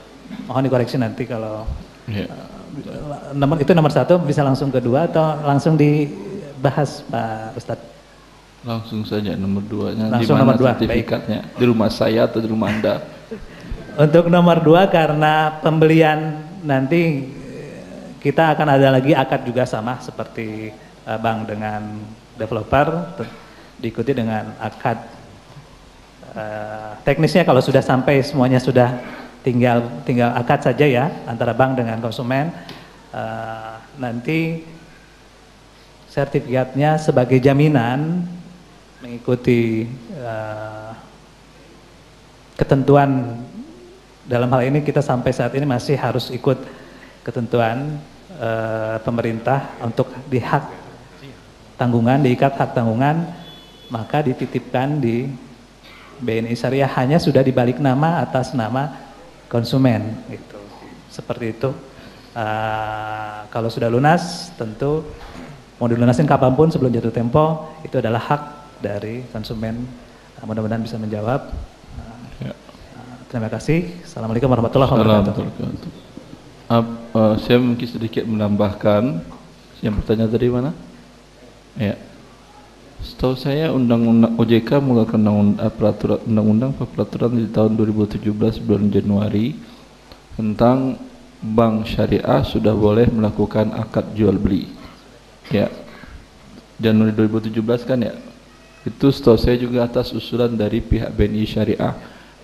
Mohon dikoreksi nanti kalau yeah. Uh, nomor itu nomor satu bisa langsung kedua atau langsung dibahas Pak Ustadz. Langsung saja nomor dua. Langsung nomor dua. Sertifikatnya Baik. di rumah saya atau di rumah anda? Untuk nomor dua karena pembelian nanti kita akan ada lagi akad juga sama seperti uh, bank dengan developer diikuti dengan akad Eh, teknisnya kalau sudah sampai semuanya sudah tinggal tinggal akad saja ya antara bank dengan konsumen uh, nanti sertifikatnya sebagai jaminan mengikuti uh, ketentuan dalam hal ini kita sampai saat ini masih harus ikut ketentuan uh, pemerintah untuk di hak tanggungan diikat hak tanggungan maka dititipkan di BNI Syariah hanya sudah dibalik nama atas nama konsumen gitu. Seperti itu. Uh, kalau sudah lunas tentu mau dilunasin kapan pun sebelum jatuh tempo itu adalah hak dari konsumen. Uh, mudah-mudahan bisa menjawab. Uh, terima kasih. Assalamualaikum warahmatullahi wabarakatuh. Uh, uh, saya mungkin sedikit menambahkan yang bertanya tadi mana? Ya. Setahu saya undang-undang OJK mengeluarkan undang peraturan undang-undang peraturan di tahun 2017 bulan Januari tentang bank syariah sudah boleh melakukan akad jual beli. Ya. Januari 2017 kan ya. Itu setahu saya juga atas usulan dari pihak BNI Syariah.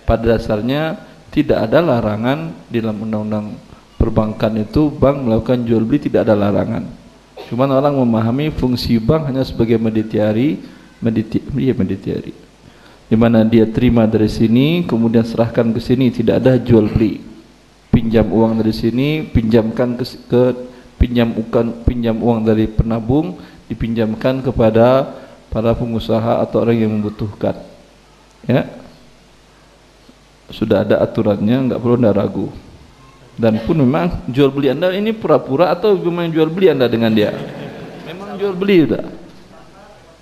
Pada dasarnya tidak ada larangan di dalam undang-undang perbankan itu bank melakukan jual beli tidak ada larangan Cuman orang memahami fungsi bank hanya sebagai meditiari, mediti, iya meditiari. Di mana dia terima dari sini, kemudian serahkan ke sini, tidak ada jual beli. Pinjam uang dari sini, pinjamkan ke, ke pinjam uang pinjam uang dari penabung, dipinjamkan kepada para pengusaha atau orang yang membutuhkan. ya. Sudah ada aturannya nggak perlu anda ragu. Dan pun memang jual beli anda ini pura-pura atau memang jual beli anda dengan dia? Memang jual beli udah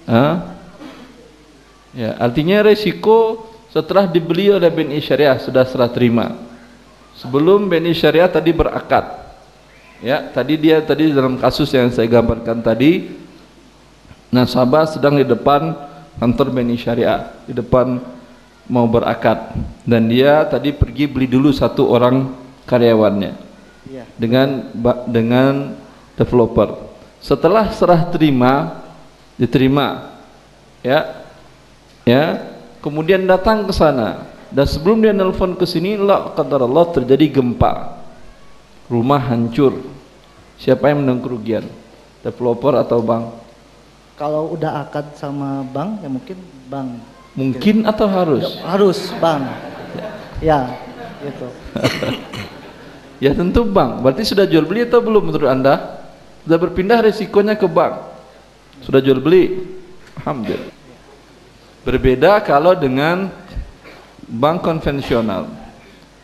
Hah? ya artinya resiko setelah dibeli oleh BNI Syariah sudah serah terima. Sebelum BNI Syariah tadi berakad. Ya tadi dia tadi dalam kasus yang saya gambarkan tadi nasabah sedang di depan kantor BNI Syariah di depan mau berakad. Dan dia tadi pergi beli dulu satu orang karyawannya Iya. dengan dengan developer. Setelah serah terima diterima ya ya kemudian datang ke sana. Dan sebelum dia nelpon ke sini la Allah terjadi gempa. Rumah hancur. Siapa yang menanggung kerugian? Developer atau bank Kalau udah akad sama bank ya mungkin bank. mungkin atau harus? Harus bank. Ya, gitu. ya tentu bank. Berarti sudah jual beli atau belum menurut anda? Sudah berpindah resikonya ke bank? Sudah jual beli? Alhamdulillah. Berbeda kalau dengan bank konvensional.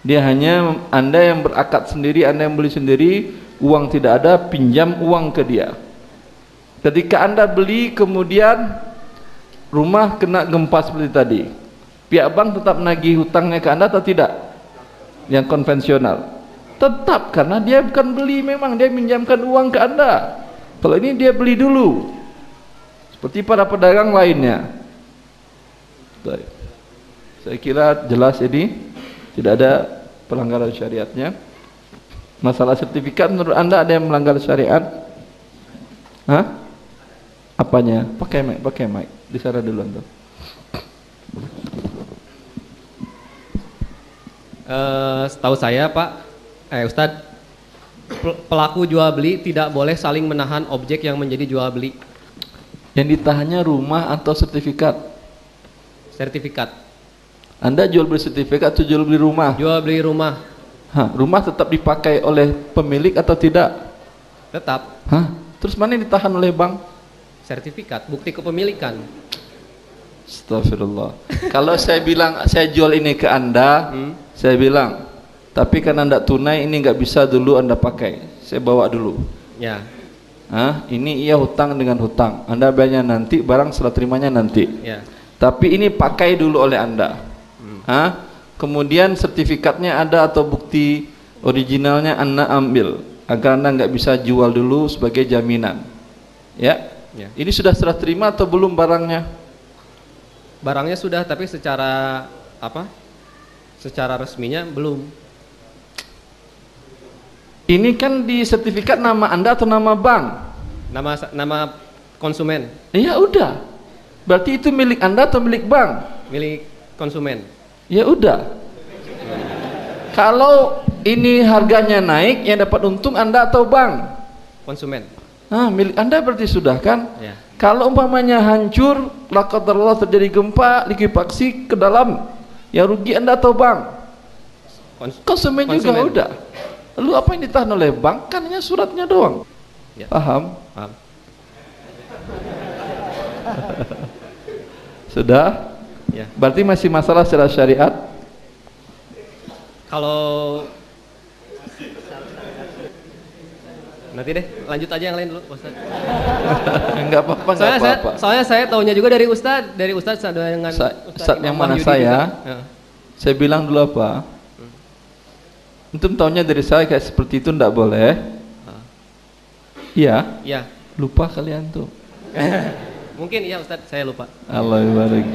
Dia hanya anda yang berakad sendiri anda yang beli sendiri uang tidak ada pinjam uang ke dia ketika anda beli kemudian rumah kena gempa seperti tadi pihak bank tetap menagih hutangnya ke anda atau tidak? Yang konvensional. Tetap karena dia bukan beli memang dia minjamkan uang ke anda. Kalau ini dia beli dulu. Seperti para pedagang lainnya. Saya kira jelas ini. Tidak ada pelanggaran syariatnya. Masalah sertifikat menurut anda ada yang melanggar syariat? Hah? Apanya pakai mic pakai mic di sana dulu antum Eh, setahu saya Pak, eh Ustadz, pel- pelaku jual beli tidak boleh saling menahan objek yang menjadi jual beli yang ditahannya rumah atau sertifikat sertifikat. anda jual beli sertifikat atau jual beli rumah Jual beli rumah Hah, rumah tetap dipakai oleh pemilik atau tidak? tetap Hah? Terus mana yang ditahan oleh bank? Sertifikat, bukti kepemilikan. Astagfirullah. Kalau saya bilang saya jual ini ke anda, Hmm. saya bilang, tapi karena anda tunai ini nggak bisa dulu anda pakai. Saya bawa dulu. Ya, Hah? Ini ia hutang dengan hutang. Anda bayarnya nanti, barang setelah terimanya nanti. ya. Tapi ini pakai dulu oleh anda. Hah? Kemudian sertifikatnya ada atau bukti originalnya anda ambil agar anda nggak bisa jual dulu sebagai jaminan. Ya. Ya. Ini sudah serah terima atau belum barangnya? Barangnya sudah tapi secara apa? Secara resminya belum. Ini kan di sertifikat nama anda atau nama bank? Nama nama konsumen, Ya udah. Berarti itu milik anda atau milik bank? milik konsumen. Ya udah. Kalau ini harganya naik, yang dapat untung anda atau bank? Konsumen. Nah, milik anda berarti sudah kan? Ya. Kalau umpamanya hancur, lakadarullah terjadi gempa, likuifaksi ke dalam, yang rugi anda atau bank? Kons- Konsumen, juga Konsumen. udah. Lalu apa yang ditahan oleh bank? Kan hanya suratnya doang. Ya. Paham? Paham. Sudah? Ya. Berarti masih masalah secara syariat? Kalau Nanti deh, lanjut aja yang lain dulu, Ustaz. Enggak apa-apa, enggak Soalnya saya, apa-apa. soalnya saya tahunya juga dari Ustaz, dari Ustaz dengan Sa- Ustaz Ustaz yang mana Wahyudi saya? juga. Ya. Saya bilang dulu apa? Antum tahunya dari saya kayak seperti itu enggak boleh. Iya, Iya. lupa kalian tuh. Mungkin iya Ustaz, saya lupa. Allah barik.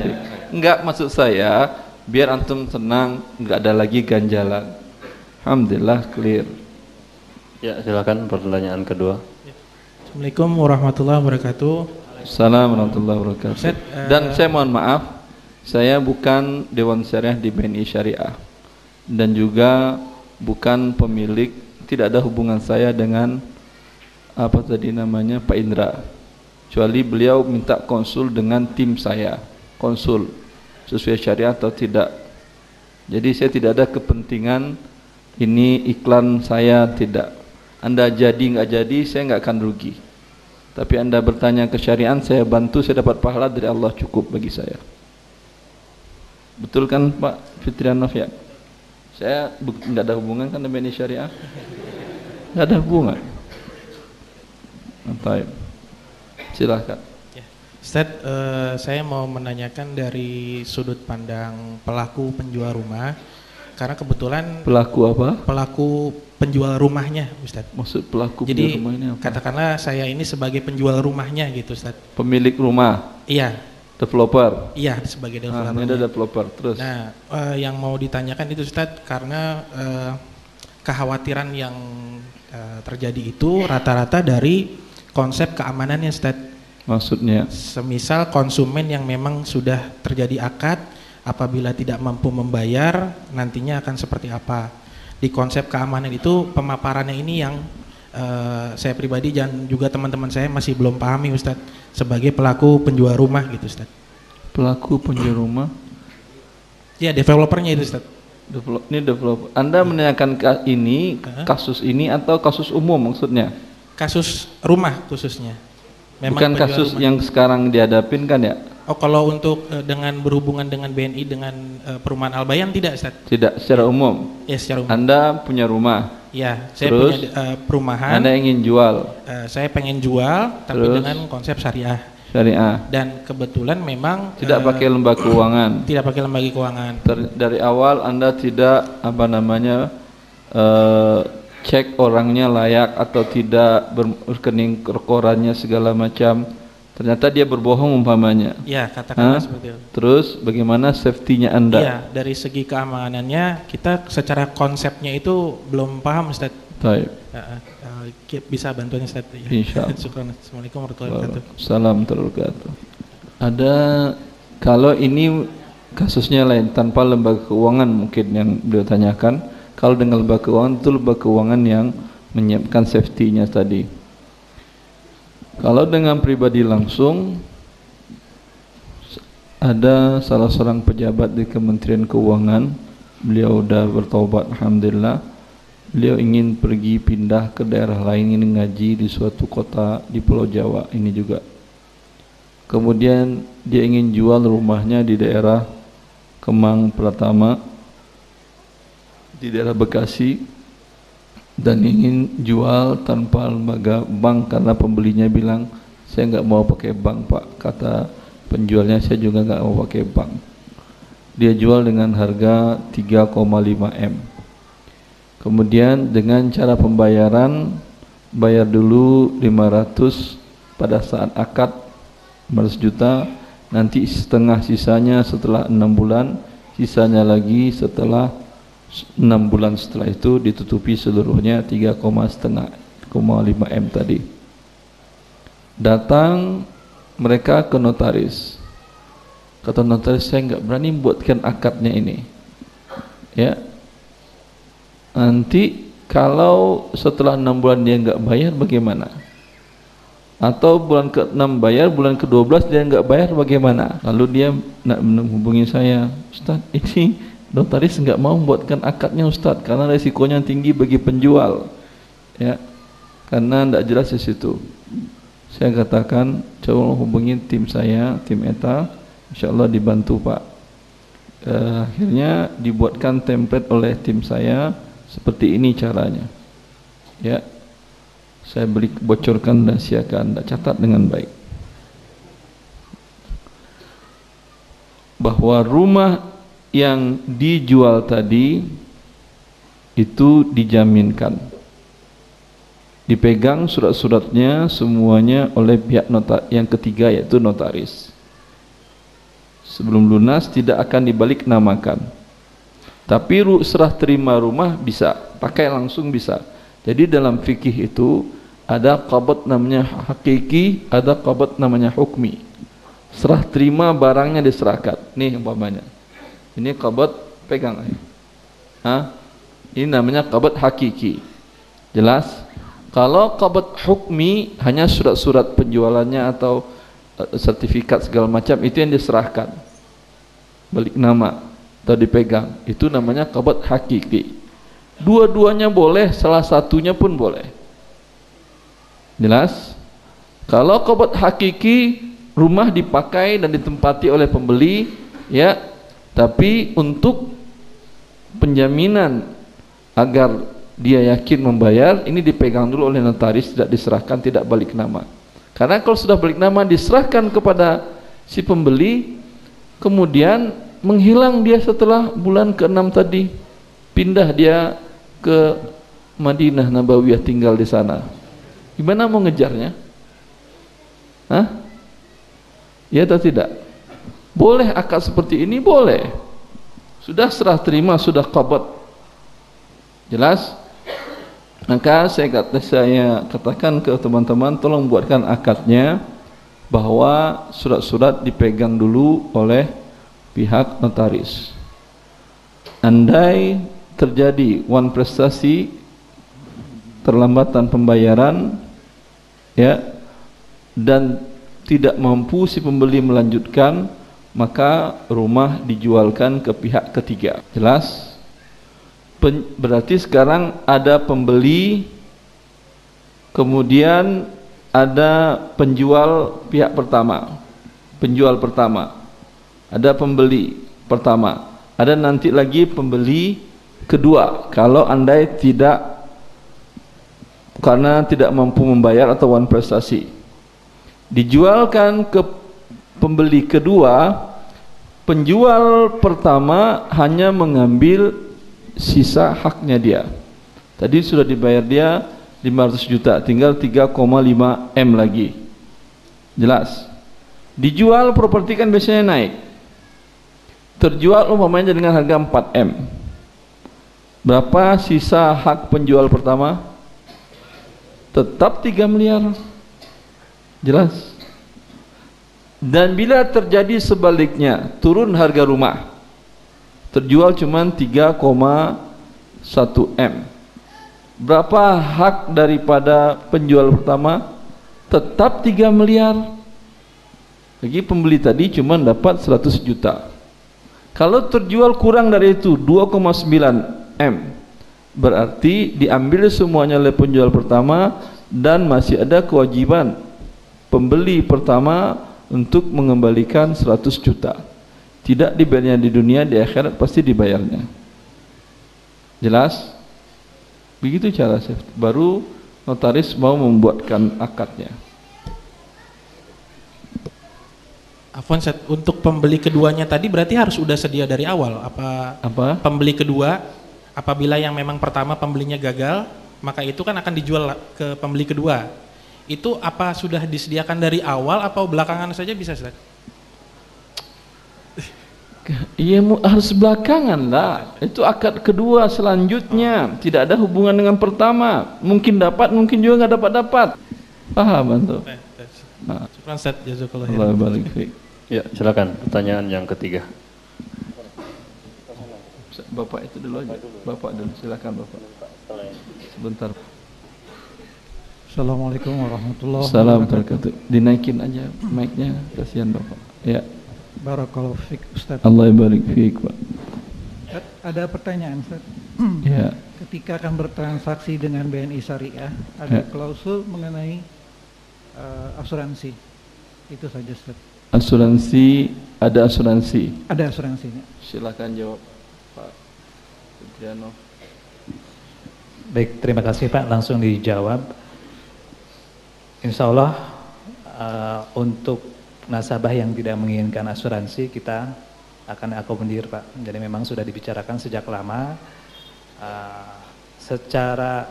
Enggak maksud saya biar antum tenang, enggak ada lagi ganjalan. Alhamdulillah clear. Ya, silakan pertanyaan kedua. Assalamualaikum warahmatullahi wabarakatuh. Assalamualaikum warahmatullahi wabarakatuh. Ustaz, eh, Dan saya mohon maaf, saya bukan Dewan Syariah di BNI Syariah dan juga bukan pemilik, tidak ada hubungan saya dengan apa tadi namanya Pak Indra. Kecuali beliau minta konsul dengan tim saya, konsul sesuai syariah atau tidak. Jadi saya tidak ada kepentingan ini iklan saya tidak. Anda jadi nggak jadi, saya nggak akan rugi. Tapi anda bertanya ke syariat, saya bantu, saya dapat pahala dari Allah cukup bagi saya. Betul kan Pak Fitrianov ya? Saya nggak ada hubungan kan dengan syariah? Nggak ada hubungan. Baik. Silakan. Ustaz, eh, saya mau menanyakan dari sudut pandang pelaku penjual rumah, karena kebetulan Pelaku apa? pelaku penjual rumahnya, Ustaz. Maksud pelaku Jadi penjual rumah ini apa? katakanlah saya ini sebagai penjual rumahnya gitu, Ustaz. Pemilik rumah, Iya, developer. iya sebagai Ah, developer. ini ada developer. Terus. Nah, eh, yang mau ditanyakan itu Ustaz karena eh, kekhawatiran yang eh, terjadi itu rata-rata dari konsep keamanannya Ustaz. Maksudnya Semisal konsumen yang memang sudah terjadi akad apabila tidak mampu membayar nantinya akan seperti apa. Di konsep keamanan itu pemaparannya ini yang eh, saya pribadi dan juga teman-teman saya masih belum pahami Ustaz sebagai pelaku penjual rumah gitu Ustaz. pelaku penjual rumah, Ya, developernya itu Ustaz. develop, ini developer. Anda menanyakan ka- ini kasus ini atau kasus umum maksudnya? Kasus rumah khususnya. Bukan penjual kasus rumah. yang sekarang dihadapin kan ya? Oh, kalau untuk eh, dengan berhubungan dengan BNI dengan eh, perumahan Albayan tidak, Ustaz? Tidak secara umum. Ya, secara umum. Anda punya rumah. Ya, saya Terus, punya eh, perumahan. Anda ingin jual Eh, saya pengen jual tapi Terus? dengan konsep syariah. syariah. Dan kebetulan memang Tidak eh, pakai lembaga keuangan. tidak pakai lembaga keuangan. Ter- dari awal Anda tidak apa namanya eh, cek orangnya layak atau tidak berkening korannya segala macam. Ternyata dia berbohong umpamanya. Ya, katakanlah seperti itu. Terus bagaimana safety-nya Anda? Iya, dari segi keamanannya kita secara konsepnya itu belum paham, Ustaz. Baik. Eh, eh, eh, bisa bantuan Ustaz? Ya. Insya Allah. Syukran. Assalamualaikum warahmatullahi wabarakatuh. Salam wabarakatuh. Ada kalau ini kasusnya lain tanpa lembaga keuangan mungkin yang beliau tanyakan. Kalau dengan lembaga keuangan itu lembaga keuangan yang menyiapkan safety-nya tadi. Kalau dengan pribadi langsung ada salah seorang pejabat di Kementerian Keuangan, beliau sudah bertobat alhamdulillah. Beliau ingin pergi pindah ke daerah lain ini ngaji di suatu kota di Pulau Jawa ini juga. Kemudian dia ingin jual rumahnya di daerah Kemang Pratama di daerah Bekasi dan ingin jual tanpa lembaga bank karena pembelinya bilang saya nggak mau pakai bank pak kata penjualnya. Saya juga nggak mau pakai bank. Dia jual dengan harga 3,5 m. Kemudian dengan cara pembayaran bayar dulu 500 pada saat akad 500 juta. Nanti setengah sisanya setelah enam bulan sisanya lagi setelah enam bulan setelah itu ditutupi seluruhnya 3, setengah 5 m tadi. Datang mereka ke notaris. Kata notaris saya nggak berani buatkan akadnya ini. Ya. Nanti kalau setelah enam bulan dia nggak bayar bagaimana? Atau bulan ke-6 bayar, bulan ke-12 dia nggak bayar bagaimana? Lalu dia nak menghubungi saya, Ustaz, ini notaris nggak mau membuatkan akadnya Ustaz karena resikonya tinggi bagi penjual. Ya. Karena tidak jelas di situ. Saya katakan, coba hubungi tim saya, tim ETA, insya Allah dibantu Pak. Eh, akhirnya dibuatkan template oleh tim saya seperti ini caranya. Ya, saya beri bocorkan rahasia ke anda catat dengan baik bahwa rumah yang dijual tadi itu dijaminkan dipegang surat-suratnya semuanya oleh pihak notar yang ketiga yaitu notaris sebelum lunas tidak akan dibalik namakan tapi serah terima rumah bisa pakai langsung bisa jadi dalam fikih itu ada qabad namanya hakiki, ada qabad namanya hukmi. Serah terima barangnya diserahkan. Nih umpamanya. Ini qabad pegang. Hah? Ini namanya qabad hakiki. Jelas? Kalau qabad hukmi hanya surat-surat penjualannya atau uh, sertifikat segala macam itu yang diserahkan. Balik nama atau dipegang. Itu namanya qabad hakiki. Dua-duanya boleh, salah satunya pun boleh. Jelas? Kalau qabad hakiki rumah dipakai dan ditempati oleh pembeli, ya Tapi untuk penjaminan agar dia yakin membayar ini dipegang dulu oleh notaris tidak diserahkan tidak balik nama. Karena kalau sudah balik nama diserahkan kepada si pembeli kemudian menghilang dia setelah bulan ke-6 tadi pindah dia ke Madinah Nabawiyah tinggal di sana. Gimana mau ngejarnya? Hah? Ya atau tidak? Boleh akad seperti ini? Boleh. Sudah serah terima, sudah qabat. Jelas? Maka saya saya katakan ke teman-teman tolong buatkan akadnya bahwa surat-surat dipegang dulu oleh pihak notaris. Andai terjadi wan prestasi terlambatan pembayaran ya dan tidak mampu si pembeli melanjutkan maka rumah dijualkan ke pihak ketiga. Jelas? Pen, berarti sekarang ada pembeli kemudian ada penjual pihak pertama. Penjual pertama. Ada pembeli pertama. Ada nanti lagi pembeli kedua. Kalau andai tidak karena tidak mampu membayar atau wan prestasi dijualkan ke pembeli kedua penjual pertama hanya mengambil sisa haknya dia. Tadi sudah dibayar dia 500 juta tinggal 3,5 M lagi. Jelas? Dijual properti kan biasanya naik. Terjual umpamanya dengan harga 4 M. Berapa sisa hak penjual pertama? Tetap 3 miliar. Jelas dan bila terjadi sebaliknya turun harga rumah. Terjual cuma 3,1 M. Berapa hak daripada penjual pertama? Tetap 3 miliar. Lagi pembeli tadi cuma dapat 100 juta. Kalau terjual kurang dari itu 2,9 M. Berarti diambil semuanya oleh penjual pertama dan masih ada kewajiban pembeli pertama untuk mengembalikan 100 juta. Tidak dibayarnya di dunia di akhirat pasti dibayarnya. Jelas? Begitu cara safety. Baru notaris mau membuatkan akadnya. Afwan Set, untuk pembeli keduanya tadi berarti harus sudah sedia dari awal. Apa apa? pembeli kedua apabila yang memang pertama pembelinya gagal maka itu kan akan dijual ke pembeli kedua itu apa sudah disediakan dari awal atau belakangan saja bisa Set? Iya harus belakangan lah. Itu akad kedua selanjutnya. Tidak ada hubungan dengan pertama. Mungkin dapat, mungkin juga nggak dapat dapat. Paham bantu? Nah. Syukran Ustaz, jazakallah Allah barik fiik. Ya, silakan pertanyaan yang ketiga. Bapak itu dulu aja. Bapak dulu, silakan Bapak. Sebentar. Assalamualaikum warahmatullahi Salam wabarakatuh. Dinaikin aja mic-nya, kasihan Bapak. Ya. Barakallahu fiik Ustaz. Allah barik fiik, Pak. Ada pertanyaan Ustaz. Ya. Ketika akan bertransaksi dengan BNI Syariah, ada Ya. klausul mengenai uh, asuransi. Itu saja Ustaz. Asuransi, ada asuransi. Ada asuransinya. Silakan jawab Pak Sutriano. Baik, terima kasih Pak. Langsung dijawab. Insya Allah uh, untuk nasabah yang tidak menginginkan asuransi kita akan akomodir Pak. Jadi memang sudah dibicarakan sejak lama. Uh, secara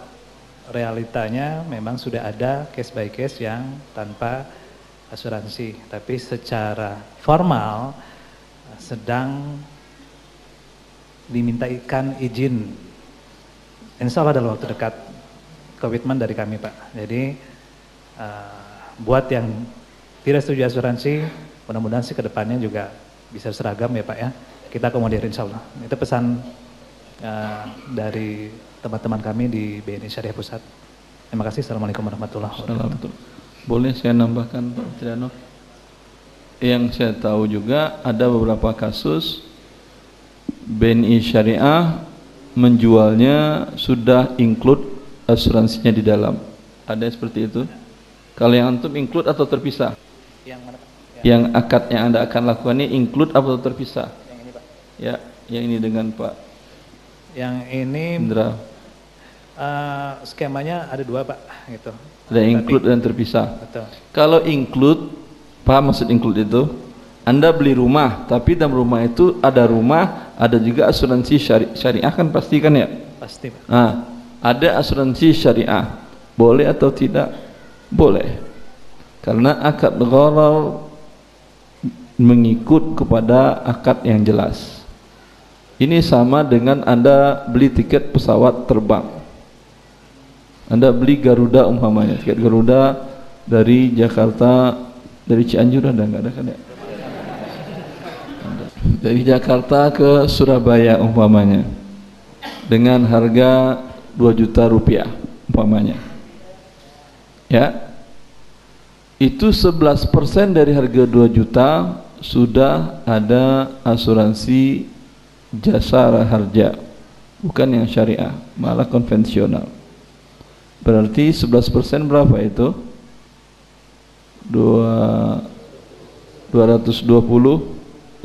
realitanya memang sudah ada case by case yang tanpa asuransi. Tapi secara formal uh, sedang dimintakan izin insya Allah dalam waktu dekat komitmen dari kami Pak. Jadi uh, buat yang tidak setuju asuransi, mudah-mudahan sih ke depannya juga bisa seragam ya Pak ya. Kita akomodir insya Allah. Itu pesan uh, dari teman-teman kami di BNI Syariah Pusat. Terima kasih. Assalamualaikum warahmatullahi wabarakatuh. Boleh saya nambahkan Pak Triano? Yang saya tahu juga ada beberapa kasus BNI Syariah menjualnya sudah include asuransinya di dalam. Ada seperti itu? Kalau yang antum include atau terpisah? Yang mana Pak? Yang akad yang Anda akan lakukan ini include atau terpisah? Yang ini Pak. Ya, yang ini dengan Pak Yang ini Indra. eh, skemanya ada dua pak, gitu. Ada include dan terpisah. Betul. Kalau include, paham maksud include itu? Anda beli rumah, tapi dalam rumah itu ada rumah, ada juga asuransi syari syariah kan pasti kan ya? Pasti pak. Nah, ada asuransi syariah. Boleh atau tidak? Boleh. Karena akad gharar mengikut kepada akad yang jelas. Ini sama dengan Anda beli tiket pesawat terbang. Anda beli Garuda umpamanya, tiket Garuda dari Jakarta dari Cianjur ada enggak ada kan ya? Dari Jakarta ke Surabaya umpamanya dengan harga 2 juta rupiah umpamanya. Ya. Itu 11% dari harga 2 juta sudah ada asuransi jasa harja bukan yang syariah malah konvensional berarti 11% berapa itu? Dua, 220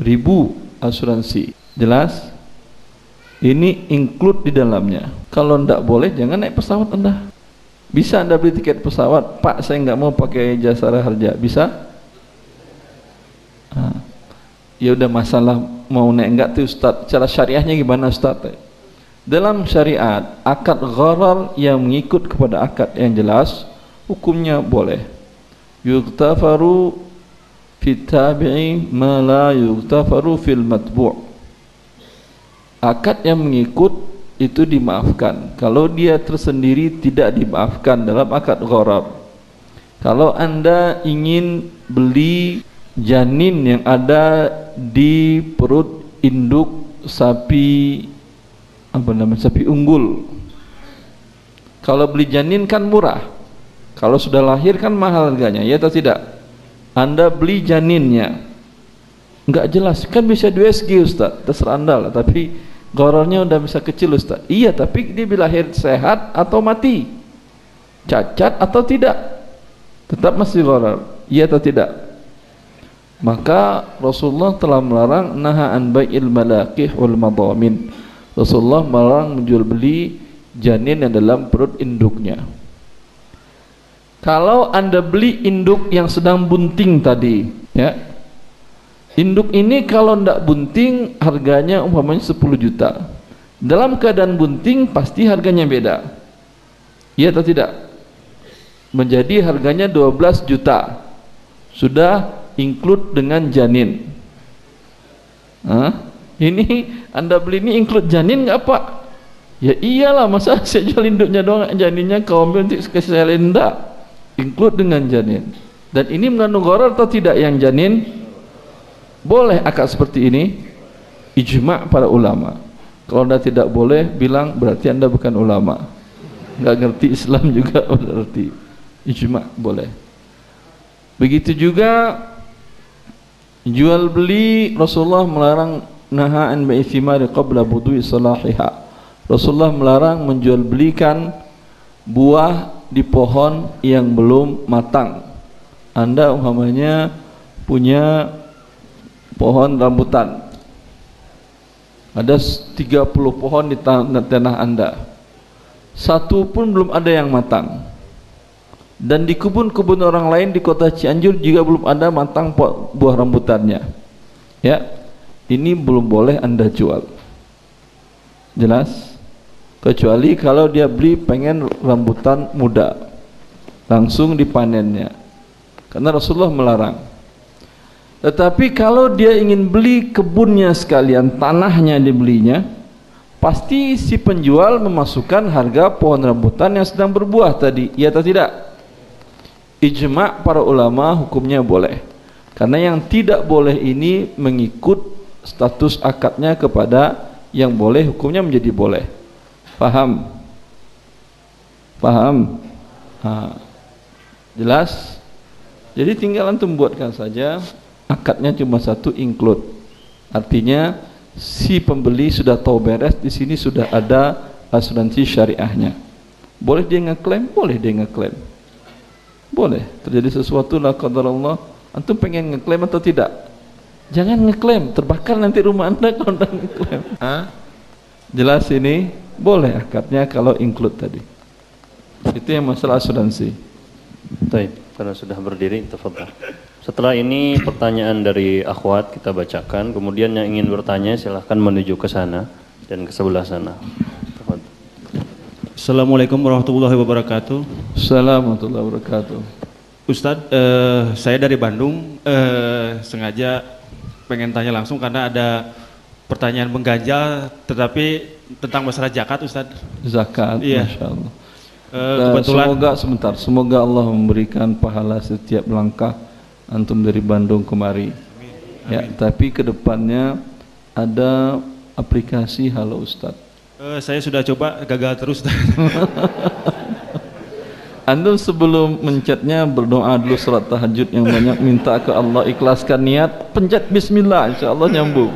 ribu asuransi jelas? ini include di dalamnya kalau tidak boleh jangan naik pesawat anda bisa anda beli tiket pesawat? Pak saya nggak mau pakai jasa harja bisa? Ah. ya udah masalah mau naik enggak tuh Ustaz? Cara syariahnya gimana Ustaz? Dalam syariat akad gharar yang mengikut kepada akad yang jelas hukumnya boleh. Yughtafaru fi tabi'i ma la yughtafaru fil matbu' akad yang mengikut itu dimaafkan. Kalau dia tersendiri tidak dimaafkan dalam akad gharar kalau anda ingin beli janin yang ada di perut induk sapi apa namanya sapi unggul. Kalau beli janin kan murah. Kalau sudah lahir kan mahal harganya ya atau tidak? Anda beli janinnya. Enggak jelas. Kan bisa 2 SG Ustaz. Terserah anda lah tapi gorornya udah bisa kecil Ustaz. Iya tapi dia lahir sehat atau mati? Cacat atau tidak? Tetap masih goror. Iya atau tidak? Maka Rasulullah telah melarang naha an bai'il malaqih wal madamin. Rasulullah melarang menjual beli janin yang dalam perut induknya. Kalau anda beli induk yang sedang bunting tadi ya induk ini kalau tidak bunting harganya umpamanya 10 juta. Dalam keadaan bunting pasti harganya beda. Iya atau tidak? Menjadi harganya 12 juta. Sudah include dengan janin. Hah? ini anda beli ini include janin nggak pak? Ya iyalah masa saya jual induknya doang janinnya kau ambil kasih saya include dengan janin. Dan ini mengandung gharar atau tidak yang janin boleh akad seperti ini? Ijma' para ulama. Kalau anda tidak boleh bilang berarti anda bukan ulama. Nggak ngerti Islam juga berarti. Ijma' boleh. Begitu juga jual beli Rasulullah melarang naha an bai'i thimari qabla budui salahiha. Rasulullah melarang menjual belikan buah di pohon yang belum matang. Anda umpamanya punya pohon rambutan. Ada 30 pohon di tanah anda. Satu pun belum ada yang matang. Dan di kebun-kebun orang lain di kota Cianjur juga belum ada matang buah rambutannya. Ya ini belum boleh anda jual. Jelas? Kecuali kalau dia beli pengen rambutan muda langsung dipanennya. Karena Rasulullah melarang tetapi kalau dia ingin beli kebunnya sekalian tanahnya dibelinya pasti si penjual memasukkan harga pohon rambutan yang sedang berbuah tadi iya atau tidak? Ijma' para ulama hukumnya boleh. Karena yang tidak boleh ini mengikut status akadnya kepada yang boleh hukumnya menjadi boleh. Paham paham ha. jelas? Jadi tinggal antum saja akadnya cuma satu include artinya si pembeli sudah tahu beres di sini sudah ada asuransi syariahnya boleh dia ngeklaim boleh dia ngeklaim boleh terjadi sesuatu lah qadar Allah antum pengen ngeklaim atau tidak Jangan ngeklaim, terbakar nanti rumah anda kalau anda ngeklaim. Hah? Jelas ini boleh akadnya kalau include tadi. Itu yang masalah asuransi. Baik, karena sudah berdiri, tafadhal. Setelah ini pertanyaan dari akhwat kita bacakan, kemudian yang ingin bertanya silahkan menuju ke sana dan ke sebelah sana. Assalamualaikum warahmatullahi wabarakatuh. Assalamualaikum warahmatullahi wabarakatuh. Ustadz, eh, saya dari Bandung eh, sengaja pengen tanya langsung karena ada pertanyaan mengganjal, tetapi tentang masalah zakat, Ustadz. Zakat, Iya. masya Allah. Eh, kebetulan semoga sebentar, semoga Allah memberikan pahala setiap langkah antum dari Bandung kemari. Ya, tapi ke depannya ada aplikasi Halo Ustadz. eh, saya sudah coba gagal terus. Antum sebelum mencetnya berdoa dulu surat tahajud yang banyak minta ke Allah ikhlaskan niat pencet bismillah insya Allah nyambung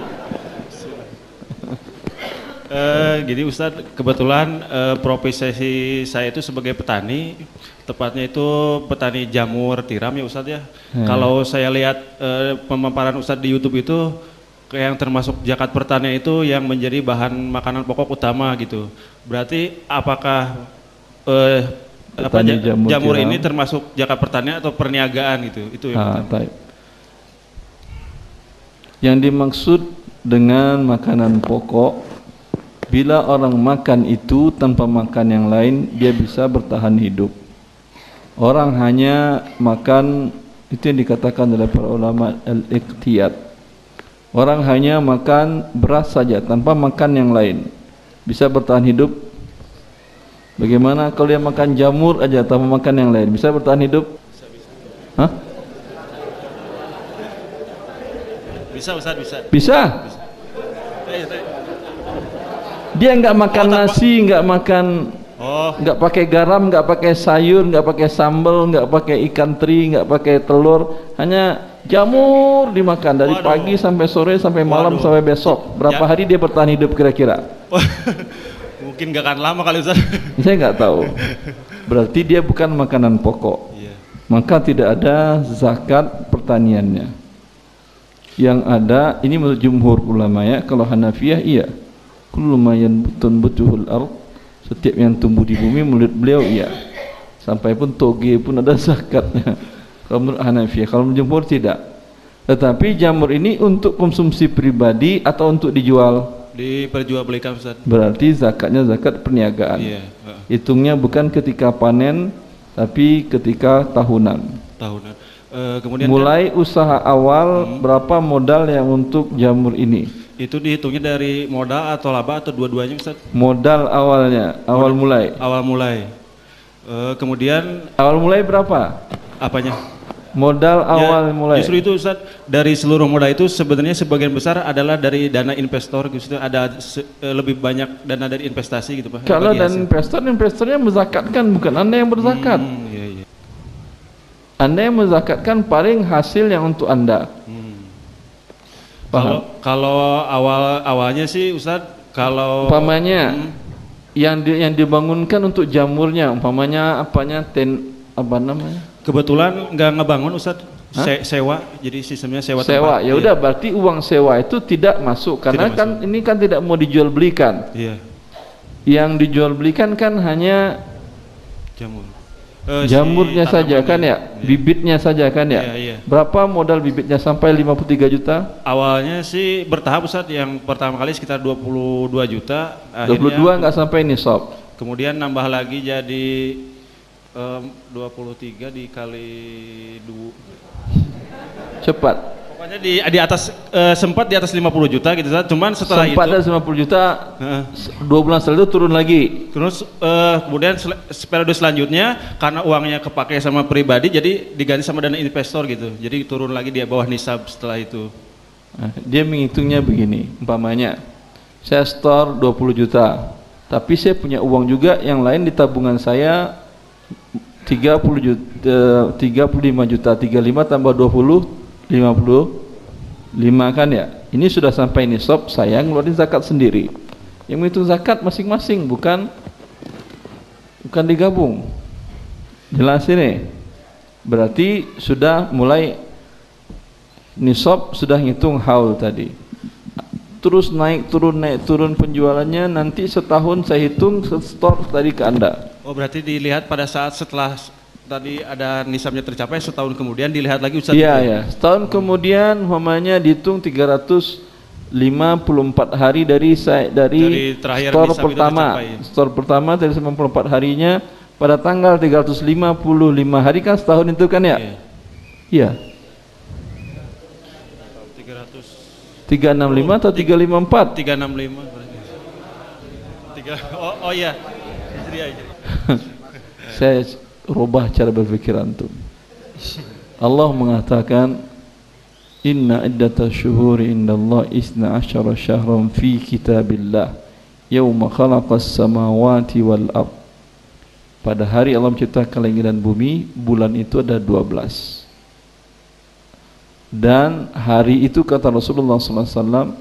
Eh, jadi Ustadz, kebetulan eh, profesi saya itu sebagai petani, tepatnya itu petani jamur tiram ya Ustadz ya. Hmm. Kalau saya lihat eh, pemaparan Ustadz di YouTube itu, kayak yang termasuk zakat pertanian itu yang menjadi bahan makanan pokok utama gitu. Berarti apakah eh, apa, jamur jamur tiram. ini termasuk zakat pertanian atau perniagaan gitu? Itu yang ah, baik. yang dimaksud dengan makanan pokok bila orang makan itu tanpa makan yang lain dia bisa bertahan hidup orang hanya makan itu yang dikatakan oleh para ulama al-iqtiyat orang hanya makan beras saja tanpa makan yang lain bisa bertahan hidup bagaimana kalau dia makan jamur aja tanpa makan yang lain bisa bertahan hidup Hah? Bisa Ustadz, bisa. Bisa. Eh, eh. Dia nggak makan nasi, nggak makan, Oh. nggak pakai garam, nggak pakai sayur, nggak pakai sambal, nggak pakai ikan teri, nggak pakai telur, hanya jamur dimakan dari Waduh. pagi sampai sore sampai malam Waduh. sampai besok. Berapa Ya. hari dia bertahan hidup kira-kira? Mungkin gak akan lama kali Ustadz. Saya nggak tahu. Berarti dia bukan makanan pokok. Iya. Maka tidak ada zakat pertaniannya. Yang ada ini menurut jumhur ulama ya, kalau Hanafiyah iya. Kullu ma yanbutun butuhul ard. Setiap yang tumbuh di bumi menurut beliau iya. Sampai pun toge pun ada zakatnya. Kalau menurut Hanafiyah, kalau menurut jumhur tidak. Tetapi jamur ini untuk konsumsi pribadi atau untuk dijual? Diperjualbelikan Ustadz. Berarti zakatnya zakat perniagaan. Iya. Hitungnya bukan ketika panen tapi ketika tahunan. tahunan. Eh, kemudian kan Mulai usaha awal berapa modal yang untuk jamur ini? Itu dihitungnya dari modal atau laba atau dua-duanya Ustaz? Modal awalnya, awal mulai. Awal mulai. Eh, kemudian Awal mulai berapa? apanya? Modal awal Ya, mulai. Justru itu Ustaz, dari seluruh modal itu sebenarnya sebagian besar adalah dari dana investor gitu. Ada se- eh, lebih banyak dana dari investasi gitu Pak. Kalau bagi dan hasil. investor, investornya menzakatkan bukan Anda yang berzakat. Hmm, iya, iya. Anda yang menzakatkan paling hasil yang untuk Anda. Kalau kalau awal awalnya sih Ustaz, kalau Umpamanya Hmm. yang di, yang dibangunkan untuk jamurnya, umpamanya apanya ten apa namanya? kebetulan nggak ngebangun Ustaz, Hah? Se- sewa, jadi sistemnya sewa. sewa. tempat. Ya udah berarti uang sewa itu tidak masuk karena Tidak kan ini kan tidak mau dijual belikan. Iya, Yang dijual belikan kan hanya jamur. Si jamurnya saja tanamannya. kan ya, bibitnya saja kan ya. Iya, iya. Berapa modal bibitnya sampai 53 juta? Awalnya sih bertahap Ustaz, yang pertama kali sekitar 22 juta. 22 nggak sampai nisab. Kemudian nambah lagi jadi em, 23 dikali 2. Cepat. Pokoknya di di atas eh, sempat di atas 50 juta gitu Ustaz. Cuman setelah Sempat itu ada 50 juta, Heeh. dua bulan setelah itu turun lagi. Terus eh, kemudian sel- periode selanjutnya karena uangnya kepake sama pribadi jadi diganti sama dana investor gitu. Jadi turun lagi di bawah nisab setelah itu. Nah, dia menghitungnya begini, umpamanya saya store 20 juta, tapi saya punya uang juga yang lain di tabungan saya 30 juta, 35 juta, 35 tambah 20, 55 kan ya. Ini sudah sampai nisab, saya ngeluarin zakat sendiri. Yang menghitung zakat masing-masing, bukan bukan digabung. Jelas ini. Berarti sudah mulai nisab sudah ngitung haul tadi terus naik turun naik turun penjualannya nanti setahun saya hitung store tadi ke anda Oh berarti dilihat pada saat setelah tadi ada nisabnya tercapai setahun kemudian dilihat lagi Ustaz. iya ya setahun kemudian umpamanya dihitung 354 hari dari saya dari, Dari terakhir store pertama tercapai. store pertama dari 94 harinya pada tanggal 355 hari kan setahun itu kan ya iya 365 atau 354 365 berarti. Tiga, oh, oh iya. Hijriah. saya rubah cara berpikir antum. Allah mengatakan Inna iddata syuhuri inda Allah isna asyara syahran fi kitabillah Yawma khalaqas samawati wal ard. Pada hari Allah menciptakan langit dan bumi Bulan itu ada 12 Dan hari itu kata Rasulullah SAW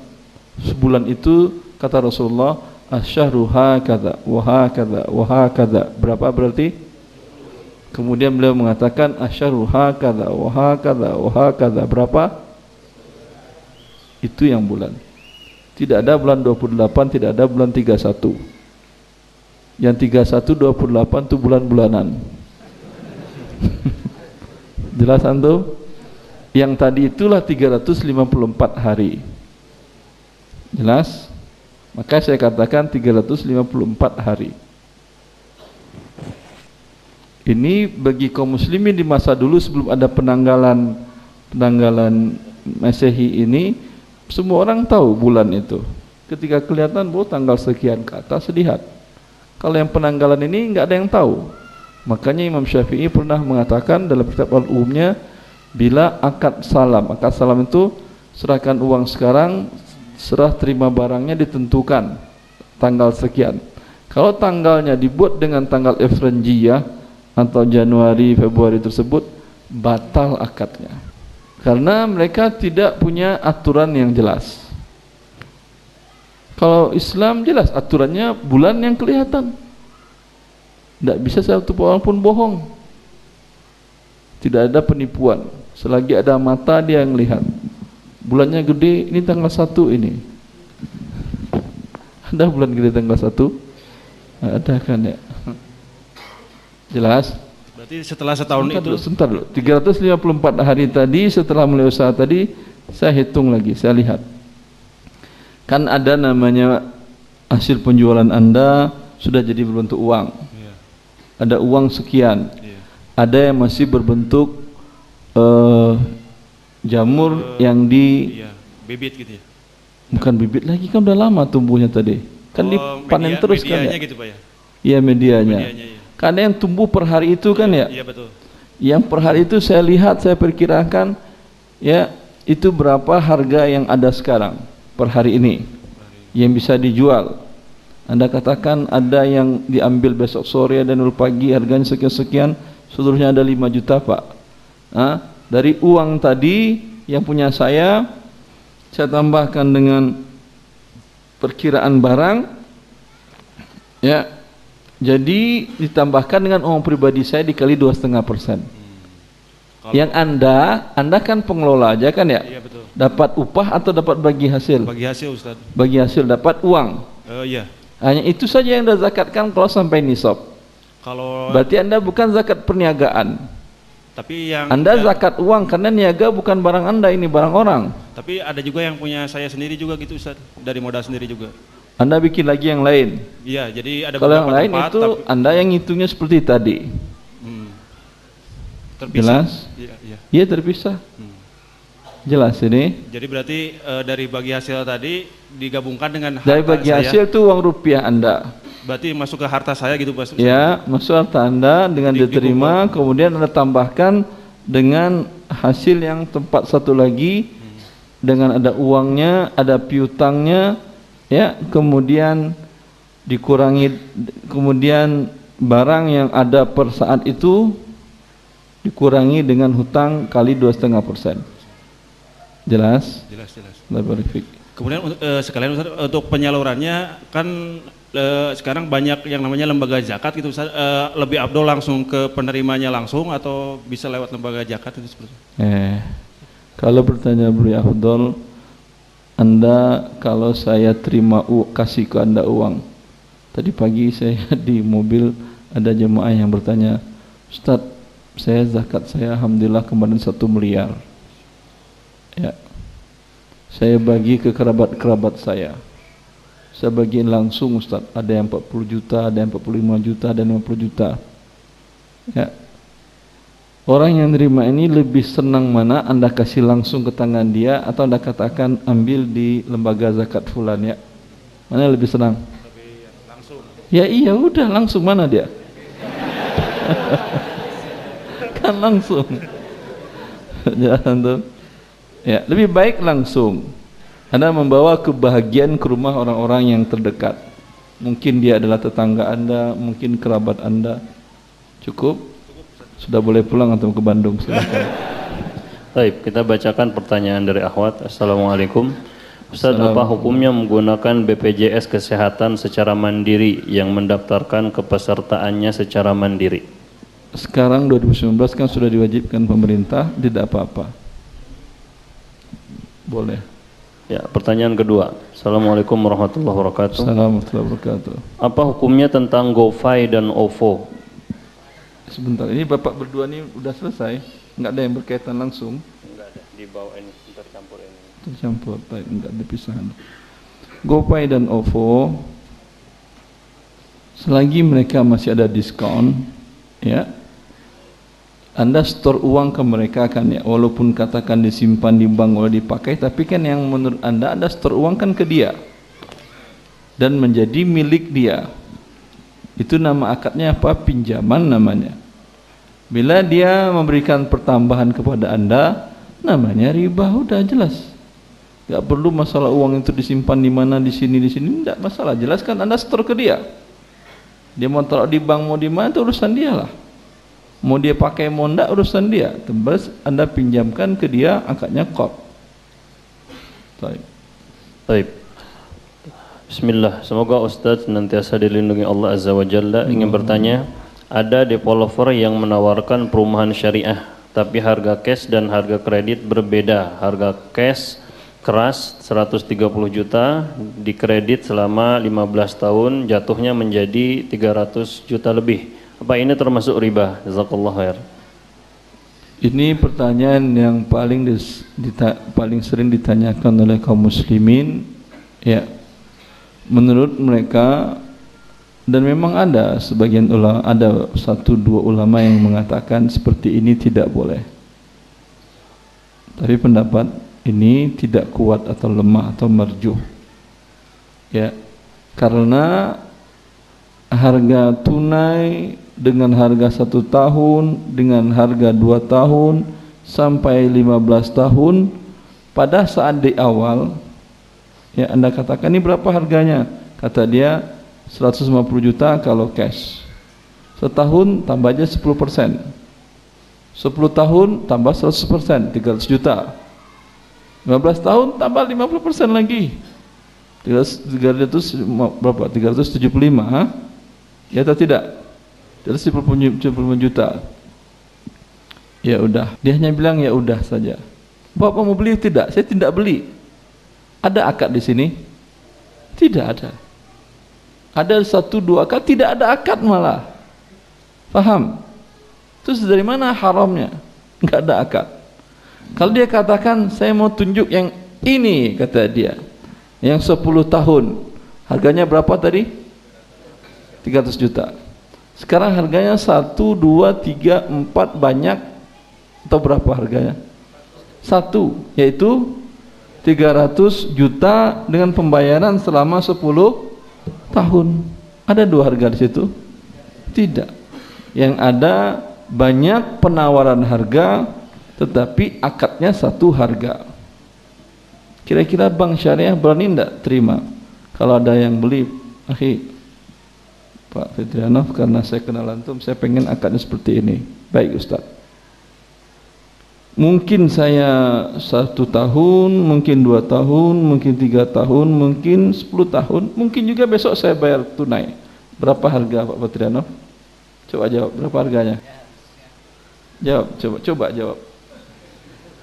Sebulan itu kata Rasulullah Asyahru hakadha wa hakadha wa hakadha. Berapa berarti? Kemudian beliau mengatakan asyahru hakadha wa hakadha wa hakadha Berapa? Itu yang bulan Tidak ada bulan 28, tidak ada bulan 31 Yang 31, 28 itu bulan-bulanan Jelas antum? Yang tadi itulah 354 hari Jelas? Maka saya katakan 354 hari Ini bagi kaum muslimin di masa dulu sebelum ada penanggalan penanggalan Masehi ini semua orang tahu bulan itu. Ketika kelihatan bahwa tanggal sekian ke atas lihat. Kalau yang penanggalan ini enggak ada yang tahu. Makanya Imam Syafi'i pernah mengatakan dalam kitab al-umnya bila akad salam, akad salam itu serahkan uang sekarang, serah terima barangnya ditentukan tanggal sekian. Kalau tanggalnya dibuat dengan tanggal Efrenjiyah atau Januari Februari tersebut batal akadnya. Karena mereka tidak punya aturan yang jelas. Kalau Islam jelas aturannya bulan yang kelihatan. Tidak bisa satu orang pun bohong. Tidak ada penipuan. Selagi ada mata dia yang lihat. Bulannya gede ini tanggal satu ini. Ada bulan gede tanggal satu? Ada kan ya jelas? Berarti setelah setahun sebentar itu? dulu, sebentar dulu. 354 hari tadi setelah mulai usaha tadi saya hitung lagi saya lihat. Kan ada namanya hasil penjualan anda sudah jadi berbentuk uang. Ada uang sekian. Ada yang masih berbentuk eh, jamur yang di Iya, bibit gitu ya. bukan bibit lagi kan udah lama tumbuhnya tadi. Kan Oh, dipanen media- terus kan ya? gitu, Pak ya? iya medianya, Medianya, iya. Karena yang tumbuh per hari itu kan ya Iya betul. yang per hari itu saya lihat saya perkirakan ya itu berapa harga yang ada sekarang per hari ini yang bisa dijual anda katakan ada yang diambil besok sore dan pagi harganya sekian-sekian seluruhnya ada 5 juta pak ha? dari uang tadi yang punya saya saya tambahkan dengan perkiraan barang ya jadi ditambahkan dengan uang pribadi saya dikali dua setengah persen. Yang anda, anda kan pengelola aja kan ya? Iya betul. Dapat upah atau dapat bagi hasil? Bagi hasil Ustaz. Bagi hasil dapat uang. Eh, iya. Hanya itu saja yang anda zakatkan kalau sampai nisab. Kalau Berarti anda bukan zakat perniagaan. tapi yang Anda zakat uang karena niaga bukan barang anda ini barang orang. tapi ada juga yang punya saya sendiri juga gitu Ustaz, dari modal sendiri juga. Anda bikin lagi yang lain. Iya, jadi ada Kalau yang lain tempat, itu tapi- anda yang ngitungnya seperti tadi. Hmm. Terpisah. Jelas? Iya, iya. Iya terpisah. Jelas ini. Jadi berarti eh, dari bagi hasil tadi digabungkan dengan Dari harta bagi saya. hasil itu uang rupiah anda. Berarti masuk ke harta saya gitu Pak. Ya, masuk harta anda dengan diterima, kemudian anda tambahkan dengan hasil yang tempat satu lagi dengan ada uangnya, ada piutangnya, ya, kemudian dikurangi, kemudian barang yang ada per saat itu dikurangi dengan hutang kali dua setengah persen. Jelas? Jelas, jelas. Fiik. Kemudian untuk- eh, sekalian Ustaz, untuk penyalurannya kan eh, sekarang banyak yang namanya lembaga zakat gitu Ustaz. Eh, lebih abdol langsung ke penerimanya langsung atau bisa lewat lembaga zakat itu seperti? Eh, Kalau bertanya beri Afdol, Anda kalau saya terima kasih ke Anda uang. Tadi pagi saya di mobil ada jemaah yang bertanya, Ustaz, saya zakat saya alhamdulillah kemarin satu miliar. Ya. Saya bagi ke kerabat-kerabat saya. Saya bagiin langsung Ustaz, ada yang 40 juta, ada yang 45 juta, ada yang 50 juta. Ya, Orang yang terima ini lebih senang mana anda kasih langsung ke tangan dia atau anda katakan ambil di lembaga zakat fulan ya? Mana lebih senang? Lebih langsung. Ya iya udah langsung mana dia? kan langsung. Jangan tuh. Ya lebih baik langsung. Anda membawa kebahagiaan ke rumah orang-orang yang terdekat. Mungkin dia adalah tetangga anda, mungkin kerabat anda. Cukup? Sudah boleh pulang atau ke Bandung silakan. Baik, kita bacakan pertanyaan dari Ahwat. Assalamualaikum. Ustaz, apa hukumnya menggunakan BPJS Kesehatan secara mandiri yang mendaftarkan kepesertaannya secara mandiri? Sekarang 2019 kan sudah diwajibkan pemerintah, tidak apa-apa. Boleh. Ya, pertanyaan kedua. Assalamualaikum warahmatullahi wabarakatuh. Assalamualaikum warahmatullahi wabarakatuh. Apa hukumnya tentang GoFi dan OVO? Sebentar, ini Bapak berdua ini udah selesai? Enggak ada yang berkaitan langsung? Enggak ada, di bawah ini tercampur ini. Tercampur, baik, enggak ada pisahan. GoPay dan OVO selagi mereka masih ada diskon, ya, anda store uang ke mereka kan ya, walaupun katakan disimpan di bank atau dipakai, tapi kan yang menurut anda, anda store uang kan ke dia dan menjadi milik dia. Itu nama akadnya apa? Pinjaman namanya. Bila dia memberikan pertambahan kepada anda, namanya riba udah jelas. Gak perlu masalah uang itu disimpan di mana, di sini, di sini, tidak masalah. Jelaskan anda store ke dia. Dia mau taruh di bank, mau di mana itu urusan dia lah. Mau dia pakai, mau tidak urusan dia. Tembus anda pinjamkan ke dia, akadnya kop. Baik. Baik. Bismillah, semoga Ustaz nantiasa dilindungi Allah Azza wa Jalla. Ingin bertanya, ada developer yang menawarkan perumahan syariah tapi harga cash dan harga kredit berbeda. Harga cash keras 130 juta di kredit selama 15 tahun jatuhnya menjadi 300 juta lebih. Apa ini termasuk riba? Jazakallah khair. Ini pertanyaan yang paling paling sering ditanyakan oleh kaum muslimin. Ya menurut mereka dan memang ada sebagian ulama ada satu dua ulama yang mengatakan seperti ini tidak boleh. Tapi pendapat ini tidak kuat atau lemah atau merjuh. Ya karena harga tunai dengan harga satu tahun dengan harga dua tahun sampai lima belas tahun pada saat di awal ya anda katakan ini berapa harganya? Kata dia 150 juta kalau cash. Setahun tambah aja 10 persen. 10 tahun tambah 100 persen 300 juta. 15 tahun tambah 50 persen lagi. 300 berapa? 375 ha? ya atau tidak? 375 juta. Ya udah. Dia hanya bilang ya udah saja. Bapak mau beli tidak? Saya tidak beli. Ada akad di sini? Tidak ada ada satu dua akad tidak ada akad malah. Paham terus dari mana haramnya? Enggak ada akad. Kalau dia katakan saya mau tunjuk yang ini kata dia. Yang 10 tahun. Harganya berapa tadi? 300 juta. Sekarang harganya 1 2 3 4 banyak atau berapa harganya? Satu yaitu 300 juta dengan pembayaran selama 10 tahun. Ada dua harga di situ? Tidak. Yang ada banyak penawaran harga tetapi akadnya satu harga. Kira-kira bank syariah berani tidak terima kalau ada yang beli, akhi Pak Fitrianov karena saya kenal antum, saya pengen akadnya seperti ini. Baik Ustaz. Mungkin saya satu tahun, mungkin dua tahun, mungkin tiga tahun, mungkin sepuluh tahun, mungkin juga besok saya bayar tunai. Berapa harga Pak Patriano? Coba jawab, berapa harganya? Jawab, coba, coba jawab.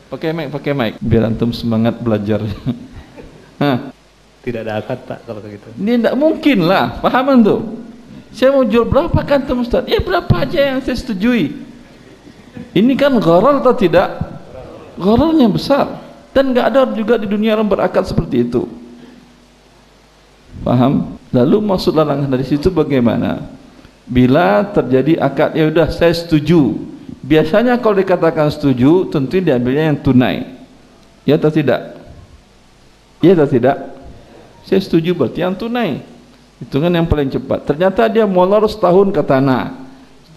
Pakai mic, pakai mic biar antum semangat belajar. Hah. Tidak ada akad Pak kalau begitu. Ini tidak mungkin lah, paham antum? Saya mau jual berapa kan antum Ustaz? Ya berapa aja yang saya setujui. Ini kan gharar atau tidak? Ghararnya besar dan nggak ada juga di dunia orang berakad seperti itu. Paham? Lalu maksud larangan dari situ bagaimana? Bila terjadi akad, ya udah saya setuju. Biasanya kalau dikatakan setuju, tentu diambilnya yang tunai. Ya atau tidak? Ya atau tidak? Saya setuju berarti yang tunai. Itu kan yang paling cepat. Ternyata dia molor setahun ke tanah.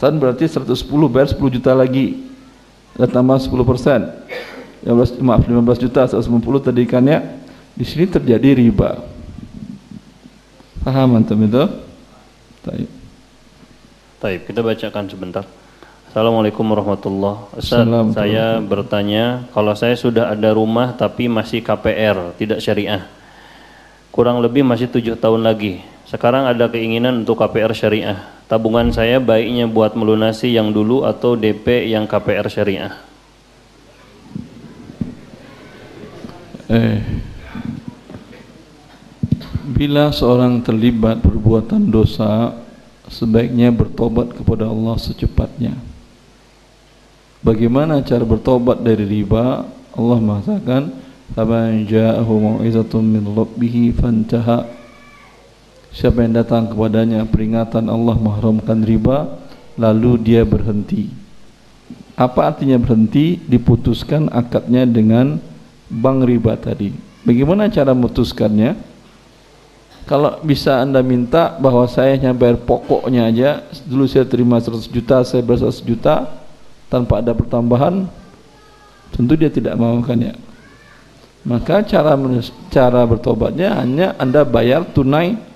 Setahun berarti 110 bayar 10 juta lagi. Dan tambah 10 persen. 15, maaf 15 juta 190 tadi kan ya. Di sini terjadi riba. Paham antum itu? Baik. Baik, kita bacakan sebentar. Assalamualaikum warahmatullahi wabarakatuh. Saya bertanya, kalau saya sudah ada rumah tapi masih KPR, tidak syariah. Kurang lebih masih tujuh tahun lagi. Sekarang ada keinginan untuk KPR syariah. Tabungan saya baiknya buat melunasi yang dulu atau DP yang KPR syariah. Eh, bila seorang terlibat perbuatan dosa, sebaiknya bertobat kepada Allah secepatnya. Bagaimana cara bertobat dari riba? Allah mengatakan, "Faman ja'ahu mau'izatun min rabbih fantaha." Siapa yang datang kepadanya peringatan Allah mengharamkan riba, lalu dia berhenti. Apa artinya berhenti? Diputuskan akadnya dengan bank riba tadi. Bagaimana cara memutuskannya? Kalau bisa anda minta bahwa saya hanya bayar pokoknya aja, dulu saya terima 100 juta, saya bayar 100 juta, tanpa ada pertambahan, tentu dia tidak mau kan ya. Maka cara cara bertobatnya hanya anda bayar tunai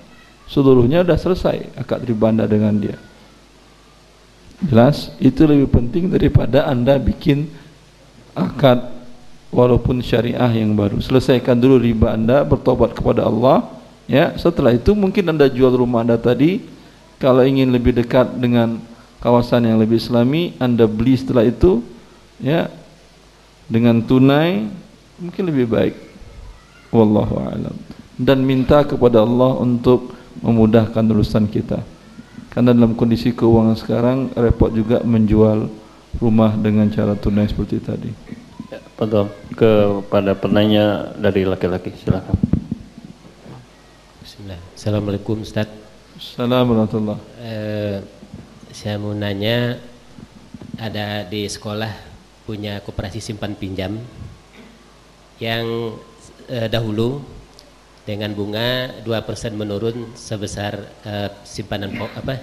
seluruhnya sudah selesai akad riba anda dengan dia. Jelas, itu lebih penting daripada anda bikin akad walaupun syariah yang baru. Selesaikan dulu riba anda, bertobat kepada Allah. Ya, setelah itu mungkin anda jual rumah anda tadi. Kalau ingin lebih dekat dengan kawasan yang lebih islami, anda beli setelah itu, ya, dengan tunai mungkin lebih baik. Wallahu a'lam. Dan minta kepada Allah untuk memudahkan urusan kita. Karena dalam kondisi keuangan sekarang repot juga menjual rumah dengan cara tunai seperti tadi. Ya, betul. Kepada penanya dari laki-laki, silakan. Bismillah. Assalamualaikum Ustaz. Assalamualaikum eh, Saya mau nanya, ada di sekolah punya koperasi simpan pinjam yang eh, dahulu dengan bunga 2% menurun sebesar uh, simpanan apa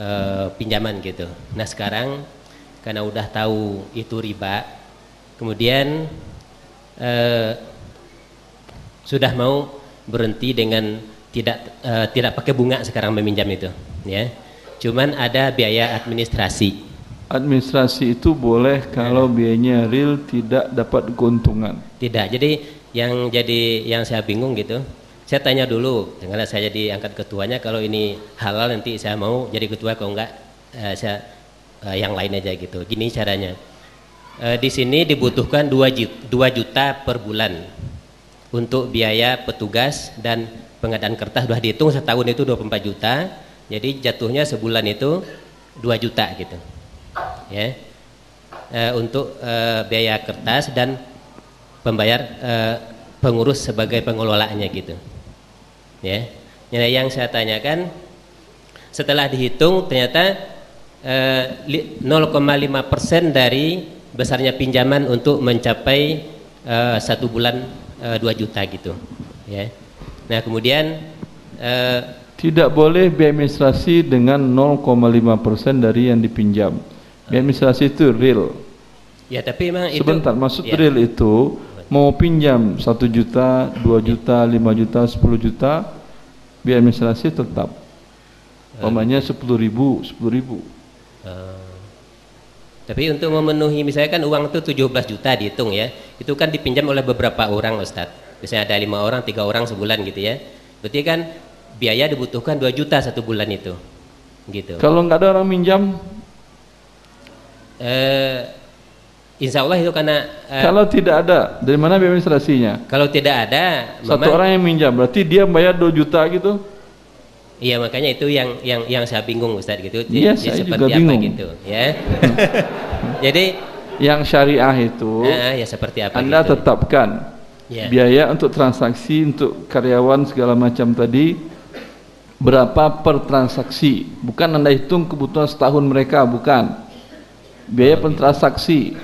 uh, pinjaman gitu. Nah, sekarang karena udah tahu itu riba, kemudian uh, sudah mau berhenti dengan tidak uh, tidak pakai bunga sekarang meminjam itu, ya. Cuman ada biaya administrasi. Administrasi itu boleh kalau biayanya real tidak dapat keuntungan. Tidak. Jadi yang jadi yang saya bingung gitu. Saya tanya dulu karena saya jadi angkat ketuanya kalau ini halal nanti saya mau jadi ketua kalau enggak? Eh, saya eh, yang lain aja gitu. Gini caranya. Eh, di sini dibutuhkan 2 juta per bulan untuk biaya petugas dan pengadaan kertas. Sudah dihitung setahun itu 24 juta. Jadi jatuhnya sebulan itu 2 juta gitu. Ya. Untuk biaya kertas dan pembayar eh, pengurus sebagai pengelolaannya gitu. Ya. Nah, yang saya tanyakan setelah dihitung ternyata eh, 0,5 persen dari besarnya pinjaman untuk mencapai eh, satu bulan eh, 2 juta gitu. Ya. Nah kemudian eh, tidak boleh biaya administrasi dengan 0,5 persen dari yang dipinjam. Biaya administrasi itu real. Ya tapi memang sebentar itu, maksud ya. real itu mau pinjam 1 juta, 2 juta, 5 juta, 10 juta biaya administrasi tetap. Umpamanya 10 ribu 10 ribu. Uh, tapi untuk memenuhi misalnya kan uang itu 17 juta dihitung ya itu kan dipinjam oleh beberapa orang Ustadz. Misalnya ada lima orang, tiga orang sebulan gitu ya. Berarti kan biaya dibutuhkan 2 juta satu bulan itu. Gitu. Kalau nggak ada orang minjam? Eh, insya Allah itu karena eh, Kalau tidak ada, dari mana biaya administrasinya? kalau tidak ada, Satu memang- orang yang minjam, berarti dia bayar 2 juta gitu? Iya makanya itu yang yang yang saya bingung Ustaz gitu. Iya, saya seperti juga apa bingung. gitu, ya. Jadi Yang syariah itu eh, ya seperti apa Anda gitu. tetapkan Ya. biaya untuk transaksi untuk karyawan segala macam tadi berapa per transaksi. Bukan Anda hitung kebutuhan setahun mereka, bukan. Biaya per transaksi.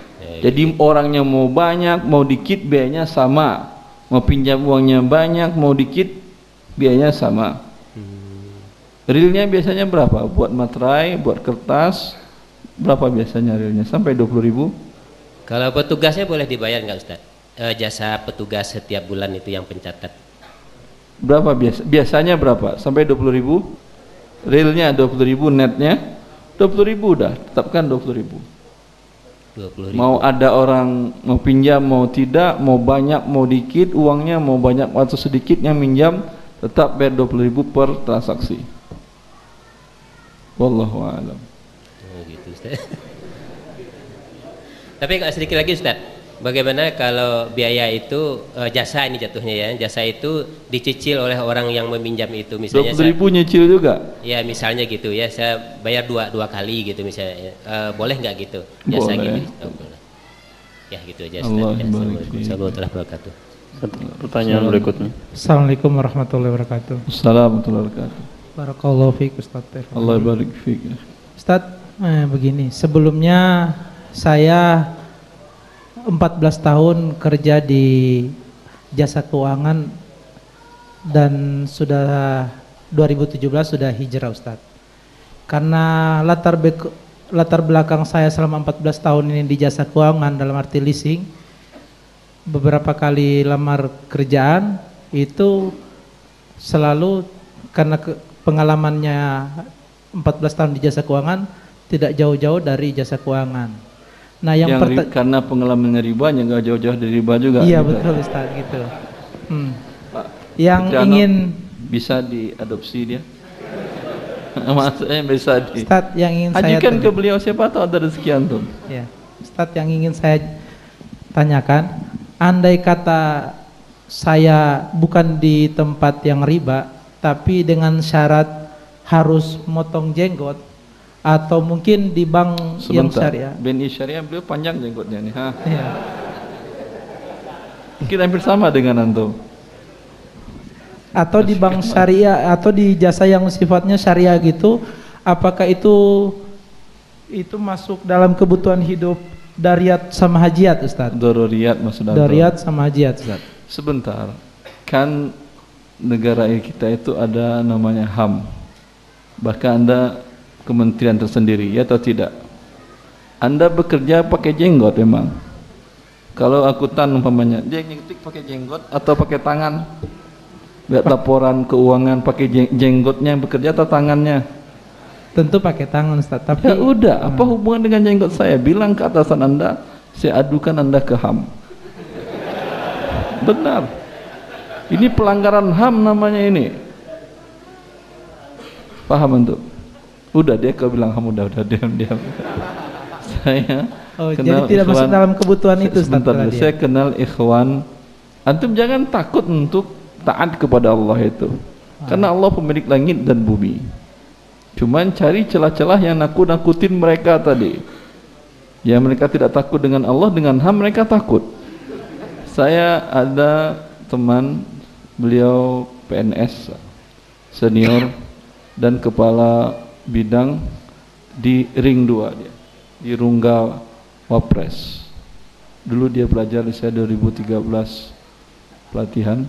Jadi orangnya mau banyak, mau dikit biayanya sama. Mau pinjam uangnya banyak, mau dikit biayanya sama. Realnya biasanya berapa? Buat materai, buat kertas, berapa biasanya realnya? Sampai 20 ribu? Kalau petugasnya boleh dibayar nggak Ustaz? Eh, jasa petugas setiap bulan itu yang pencatat. Berapa biasa? Biasanya berapa? Sampai 20 ribu? Realnya 20 ribu, netnya 20 ribu udah, tetapkan 20 ribu. 20 ribu. Mau ada orang mau pinjam, mau tidak, mau banyak, mau dikit, uangnya mau banyak atau sedikit yang minjam, tetap bayar 20 ribu per transaksi. Wallahu a'lam. Oh, gitu Ustaz. Tapi kalau sedikit lagi Ustaz, bagaimana kalau biaya itu eh, jasa ini jatuhnya ya, jasa itu dicicil oleh orang yang meminjam itu misalnya 20 ribu nyicil juga? Ya misalnya gitu ya, saya bayar dua dua kali gitu misalnya, Eh, boleh nggak gitu? Jasa Boleh. gitu. Oh, boleh. Ya gitu aja. Ustaz. Allah Ya, Assalamualaikum warahmatullahi wabarakatuh. Pertanyaan berikutnya. Assalamualaikum warahmatullahi wabarakatuh. Assalamualaikum warahmatullahi wabarakatuh. Barakallahu fiik Ustaz. Allah barik fiik. Ustaz, eh, begini, sebelumnya saya 14 tahun kerja di jasa keuangan dan sudah 2017 sudah hijrah Ustaz. Karena latar latar belakang saya selama 14 tahun ini di jasa keuangan dalam arti leasing beberapa kali lamar kerjaan itu selalu karena ke- pengalamannya 14 tahun di jasa keuangan tidak jauh-jauh dari jasa keuangan. Nah, yang, yang perta- ri- karena pengalamannya riba yang nggak jauh-jauh dari riba juga. Iya, gitu. betul Ustaz gitu. Hmm. Yang Fitriano, ingin bisa diadopsi dia. Maksudnya bisa di Ustaz yang ingin saya ajukan ke beliau siapa tahu ada rezeki antum. Ya, Ustadz yang ingin saya tanyakan, andai kata saya bukan di tempat yang riba, tapi dengan syarat harus motong jenggot atau mungkin di bank yang syariah. BNI Syariah beliau panjang jenggotnya nih. Ha. Iya. Mungkin hampir sama dengan antum. Atau di bank syariah atau di jasa yang sifatnya syariah gitu, apakah itu itu masuk dalam kebutuhan hidup dariat sama hajiat Ustadz? Dororiyat maksud antum. Dariat sama hajiat Ustadz. Sebentar. Kan negara kita itu ada namanya HAM. Bahkan Anda kementerian tersendiri, ya atau tidak? Anda bekerja pakai jenggot memang. Kalau akuntan umpamanya, dia ngetik pakai jenggot atau pakai tangan? Lihat laporan keuangan pakai jeng- jenggotnya yang bekerja atau tangannya? Tentu pakai tangan Ustadz, tapi Ya udah, apa hubungan dengan jenggot saya? Bilang ke atasan Anda, saya adukan Anda ke HAM. Benar. Ini pelanggaran HAM namanya ini. Paham untuk? Udah dia kau bilang HAM udah udah diam diam. saya Oh, jadi tidak masuk dalam kebutuhan itu, Sebentar, dia. saya kenal ikhwan. Antum jangan takut untuk taat kepada Allah itu. Ah. Karena Allah pemilik langit dan bumi. Cuman cari celah-celah yang nakut-nakutin mereka tadi. Ya mereka tidak takut dengan Allah, dengan HAM mereka takut. Saya ada teman beliau PNS senior dan kepala bidang di ring 2 dia di Rungga Wapres. Dulu dia belajar di saya 2013 pelatihan.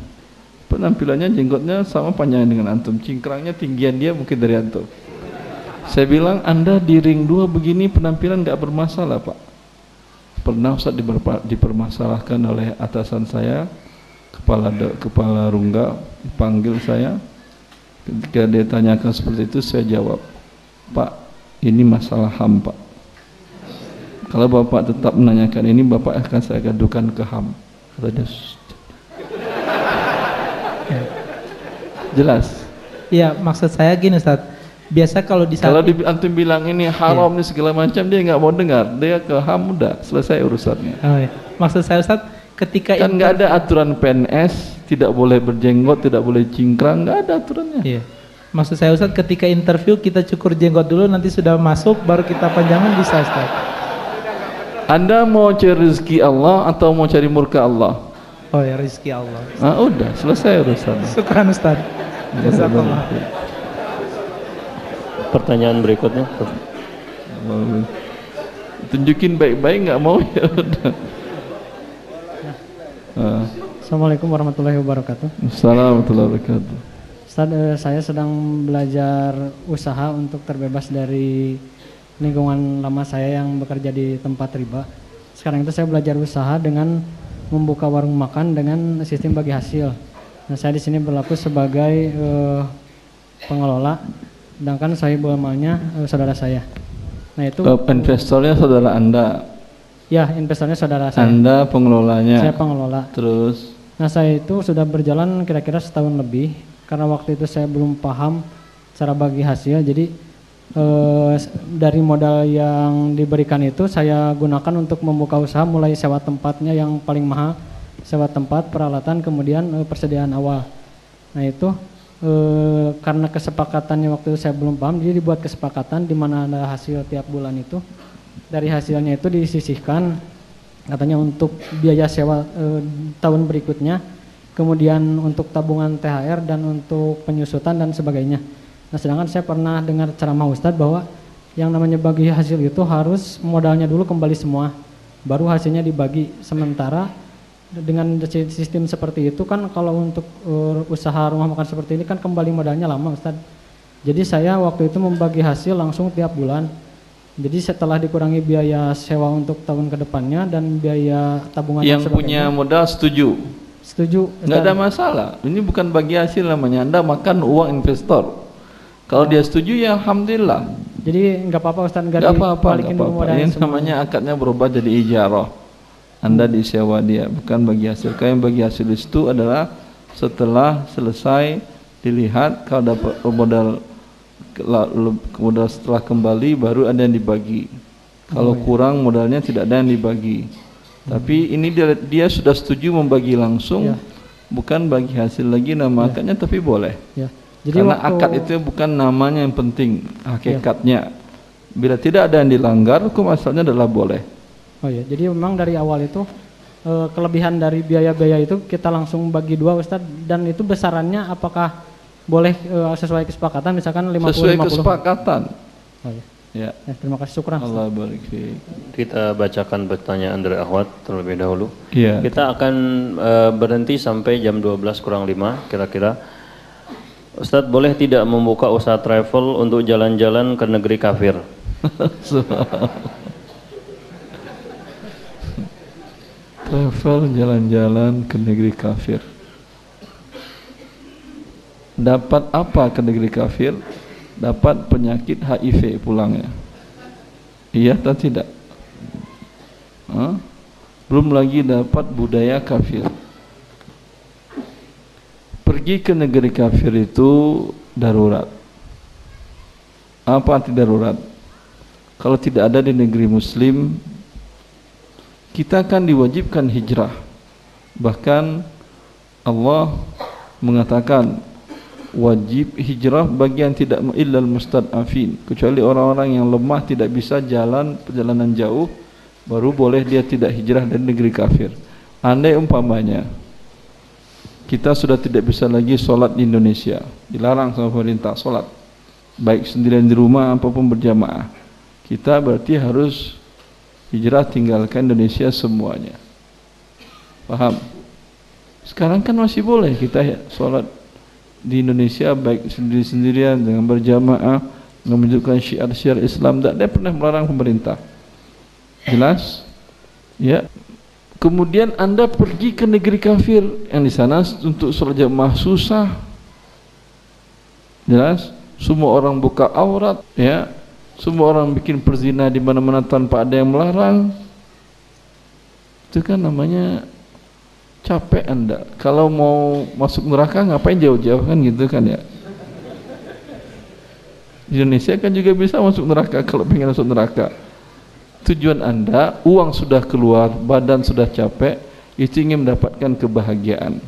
Penampilannya jenggotnya sama panjang dengan antum cingkrangnya tinggian dia mungkin dari antum. Saya bilang anda di ring 2 begini penampilan nggak bermasalah pak. Pernah Ustaz dipermasalahkan oleh atasan saya kepala da- kepala rungga panggil saya. Ketika dia tanyakan seperti itu saya jawab Pak ini masalah HAM Pak kalau Bapak tetap menanyakan ini Bapak akan saya gadukan ke HAM kata dia "Shh." jelas Iya, maksud saya gini Ustaz. biasa kalau di Kalau di, antum bilang ini haram nih segala macam dia nggak mau dengar, dia ke ham udah selesai urusannya. Oh, iya. Maksud saya Ustaz, ketika Kan nggak ada aturan PNS, tidak boleh berjenggot, tidak boleh cingkrang, nggak ada aturannya. Iya. Maksud saya Ustaz, ketika interview kita cukur jenggot dulu, nanti sudah masuk, baru kita panjangan bisa Ustaz. Anda mau cari rezeki Allah atau mau cari murka Allah? Oh ya rezeki Allah. Ah udah selesai urusannya. Syukran Ustaz. Jazakallah. Pertanyaan berikutnya. Tunjukin baik-baik nggak mau ya udah. Ah. Assalamualaikum warahmatullahi wabarakatuh. Assalamualaikum warahmatullahi wabarakatuh. Eh, saya sedang belajar usaha untuk terbebas dari lingkungan lama saya yang bekerja di tempat riba. Sekarang itu saya belajar usaha dengan membuka warung makan dengan sistem bagi hasil. Nah, saya di sini berlaku sebagai eh, pengelola, sedangkan saya amalnya eh, saudara saya. Nah itu Eh, investornya saudara Anda. ya investornya saudara saya. Anda pengelolanya. Saya pengelola. Terus Nah saya itu sudah berjalan kira-kira setahun lebih karena waktu itu saya belum paham cara bagi hasil. Jadi eh, dari modal yang diberikan itu saya gunakan untuk membuka usaha mulai sewa tempatnya yang paling mahal sewa tempat peralatan kemudian eh, persediaan awal. Nah itu eh, karena kesepakatannya waktu itu saya belum paham jadi dibuat kesepakatan di mana ada hasil tiap bulan itu. Dari hasilnya itu disisihkan katanya untuk biaya sewa eh, tahun berikutnya kemudian untuk tabungan THR dan untuk penyusutan dan sebagainya. Nah, sedangkan saya pernah dengar ceramah Ustadz bahwa yang namanya bagi hasil itu harus modalnya dulu kembali semua, baru hasilnya dibagi. Sementara dengan sistem seperti itu kan kalau untuk uh, usaha rumah makan seperti ini kan kembali modalnya lama Ustadz. Jadi saya waktu itu membagi hasil langsung tiap bulan. Jadi setelah dikurangi biaya sewa untuk tahun ke depannya dan biaya tabungan yang punya modal setuju. setuju. Nggak ada masalah. Ini bukan bagi hasil namanya. Anda makan uang investor. Kalau dia setuju ya alhamdulillah. Jadi nggak apa-apa Ustaz nggak Nggak apa-apa, nggak Ini semua. namanya akadnya berubah jadi ijarah. Anda disewa dia, bukan bagi hasil. Kalau yang bagi hasil itu adalah setelah selesai dilihat kalau dapat modal modal setelah kembali baru ada yang dibagi. Kalau Oh, iya. kurang modalnya tidak ada yang dibagi. Tapi ini dia, dia sudah setuju membagi langsung, Ya. bukan bagi hasil lagi nama akadnya tapi boleh. Ya. Jadi Karena waktu- akad itu bukan namanya yang penting, hakikatnya. Bila tidak ada yang dilanggar, hukum asalnya adalah boleh. Oh ya, jadi memang dari awal itu eh, kelebihan dari biaya-biaya itu kita langsung bagi dua Ustaz dan itu besarannya apakah boleh eh, sesuai kesepakatan misalkan 50 Sesuai 50. kesepakatan. Oh, ya. Ya. Ya, terima kasih syukran. Allah barik. Kita bacakan pertanyaan dari Ahwat terlebih dahulu. Iya. Kita akan eh, berhenti sampai jam 12 kurang 5 kira-kira. Ustadz boleh tidak membuka usaha travel untuk jalan-jalan ke negeri kafir? Travel jalan-jalan ke negeri kafir. Dapat apa ke negeri kafir? Dapat penyakit HIV pulangnya. Iya atau tidak? Hah? Belum lagi dapat budaya kafir. Pergi ke negeri kafir itu darurat. Apa arti darurat? Kalau tidak ada di negeri muslim, kita akan diwajibkan hijrah. Bahkan Allah mengatakan wajib hijrah bagi yang tidak illal mustad'afin kecuali orang-orang yang lemah tidak bisa jalan perjalanan jauh baru boleh dia tidak hijrah dari negeri kafir. Andai umpamanya kita sudah tidak bisa lagi sholat di Indonesia, dilarang sama pemerintah sholat, baik sendirian di rumah apa pun berjamaah. Kita berarti harus hijrah tinggalkan Indonesia semuanya. Paham? Sekarang kan masih boleh kita ya sholat di Indonesia baik sendiri-sendirian dengan berjamaah menunjukkan syiar-syiar Islam tak ada pernah melarang pemerintah. Jelas? Ya. Kemudian anda pergi ke negeri kafir yang di sana untuk sholat jamaah susah. Jelas? Semua orang buka aurat, ya. Semua orang bikin perzina di mana-mana tanpa ada yang melarang. Itu kan namanya capek anda. Kalau mau masuk neraka ngapain jauh-jauh kan gitu kan ya. Indonesia kan juga bisa masuk neraka kalau pengen masuk neraka. Tujuan Anda, uang sudah keluar, badan sudah capek, itu ingin mendapatkan kebahagiaan.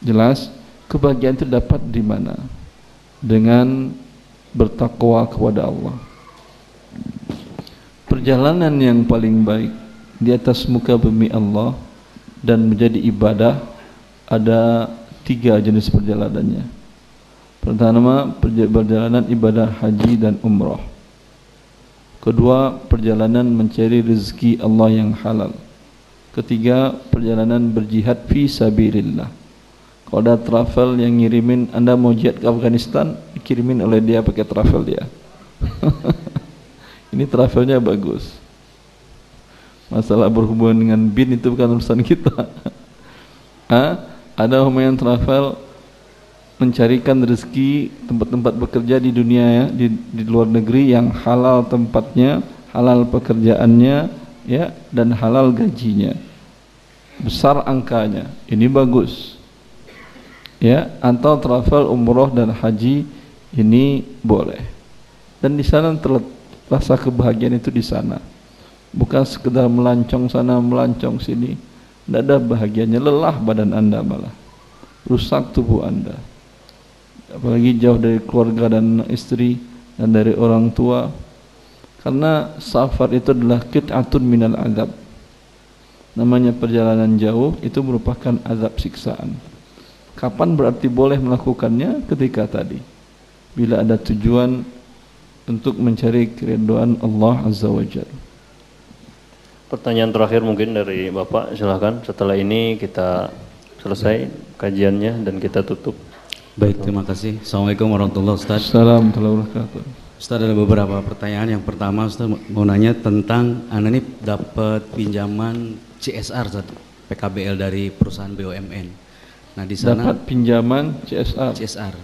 Jelas, kebahagiaan itu dapat di mana? Dengan bertakwa kepada Allah. Perjalanan yang paling baik di atas muka bumi Allah dan menjadi ibadah ada tiga jenis perjalanannya. Pertama, perjalanan ibadah haji dan umrah. Kedua, perjalanan mencari rezeki Allah yang halal. Ketiga, perjalanan berjihad fi sabilillah. Kalau ada travel yang ngirimin Anda mau jihad ke Afghanistan, dikirimin oleh dia pakai travel dia. Ini travelnya bagus. Masalah berhubungan dengan bin itu bukan urusan kita. ha? Ada orang yang travel mencarikan rezeki tempat-tempat bekerja di dunia ya, di, di luar negeri yang halal tempatnya, halal pekerjaannya, ya dan halal gajinya. Besar angkanya. Ini bagus. Ya, atau travel umroh dan haji ini boleh. Dan di sana terletak rasa kebahagiaan itu di sana. Bukan sekedar melancong sana melancong sini. Tidak ada bahagianya, lelah badan anda malah. Rusak tubuh anda. Apalagi jauh dari keluarga dan istri dan dari orang tua. Karena safar itu adalah kit'atun minal azab. Namanya perjalanan jauh itu merupakan azab siksaan. Kapan berarti boleh melakukannya? Ketika tadi. Bila ada tujuan untuk mencari keriduan Allah Azza wa Jal pertanyaan terakhir mungkin dari Bapak silahkan setelah ini kita selesai kajiannya dan kita tutup Baik, terima kasih. Assalamualaikum warahmatullahi wabarakatuh. Assalamualaikum warahmatullahi wabarakatuh. Ustaz ada beberapa pertanyaan. Yang pertama Ustaz mau nanya tentang Anda ini dapat pinjaman CSR Ustaz, PKBL dari perusahaan BUMN. Nah di sana dapat pinjaman CSR. CSR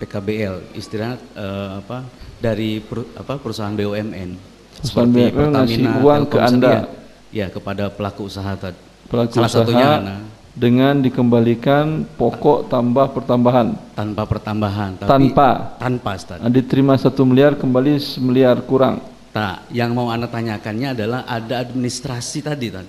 PKBL istilahnya uh, apa dari per, apa perusahaan BUMN seperti Pertamina uang ke Anda. ya kepada pelaku usaha tadi. Pelaku Salah usaha satunya nah, dengan dikembalikan pokok tambah pertambahan. Tanpa pertambahan tapi tanpa. tanpa Ustaz. diterima satu miliar kembali semiliar kurang. Tak yang mau anda tanyakannya adalah ada administrasi tadi kan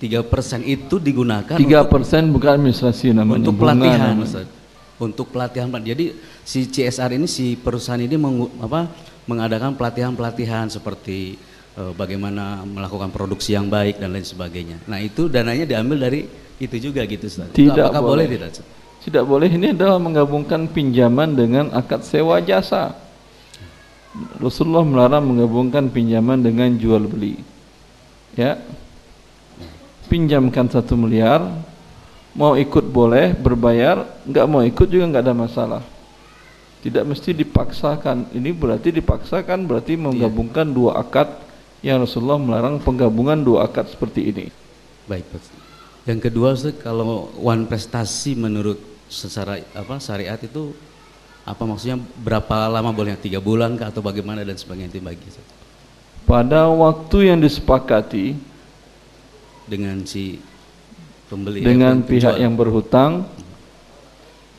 tiga persen itu digunakan tiga persen bukan administrasi namanya untuk pelatihan Ustaz. untuk pelatihan jadi si CSR ini si perusahaan ini meng, apa, mengadakan pelatihan pelatihan seperti uh, bagaimana melakukan produksi yang baik dan lain sebagainya nah itu dananya diambil dari itu juga gitu Ustaz. Tidak Apakah boleh. boleh tidak? Tidak boleh ini adalah menggabungkan pinjaman dengan akad sewa jasa. Rasulullah melarang menggabungkan pinjaman dengan jual beli. Ya. Pinjamkan satu miliar, mau ikut boleh, berbayar, nggak mau ikut juga nggak ada masalah. Tidak mesti dipaksakan. Ini berarti dipaksakan berarti menggabungkan dua akad yang Rasulullah melarang penggabungan dua akad seperti ini. Baik, Pak. Yang kedua Ustaz, kalau one prestasi menurut secara apa syariat itu apa maksudnya berapa lama boleh tiga bulan kah atau bagaimana dan sebagainya itu bagi. Pada waktu yang disepakati dengan si pembeli dengan ya, pihak yang berhutang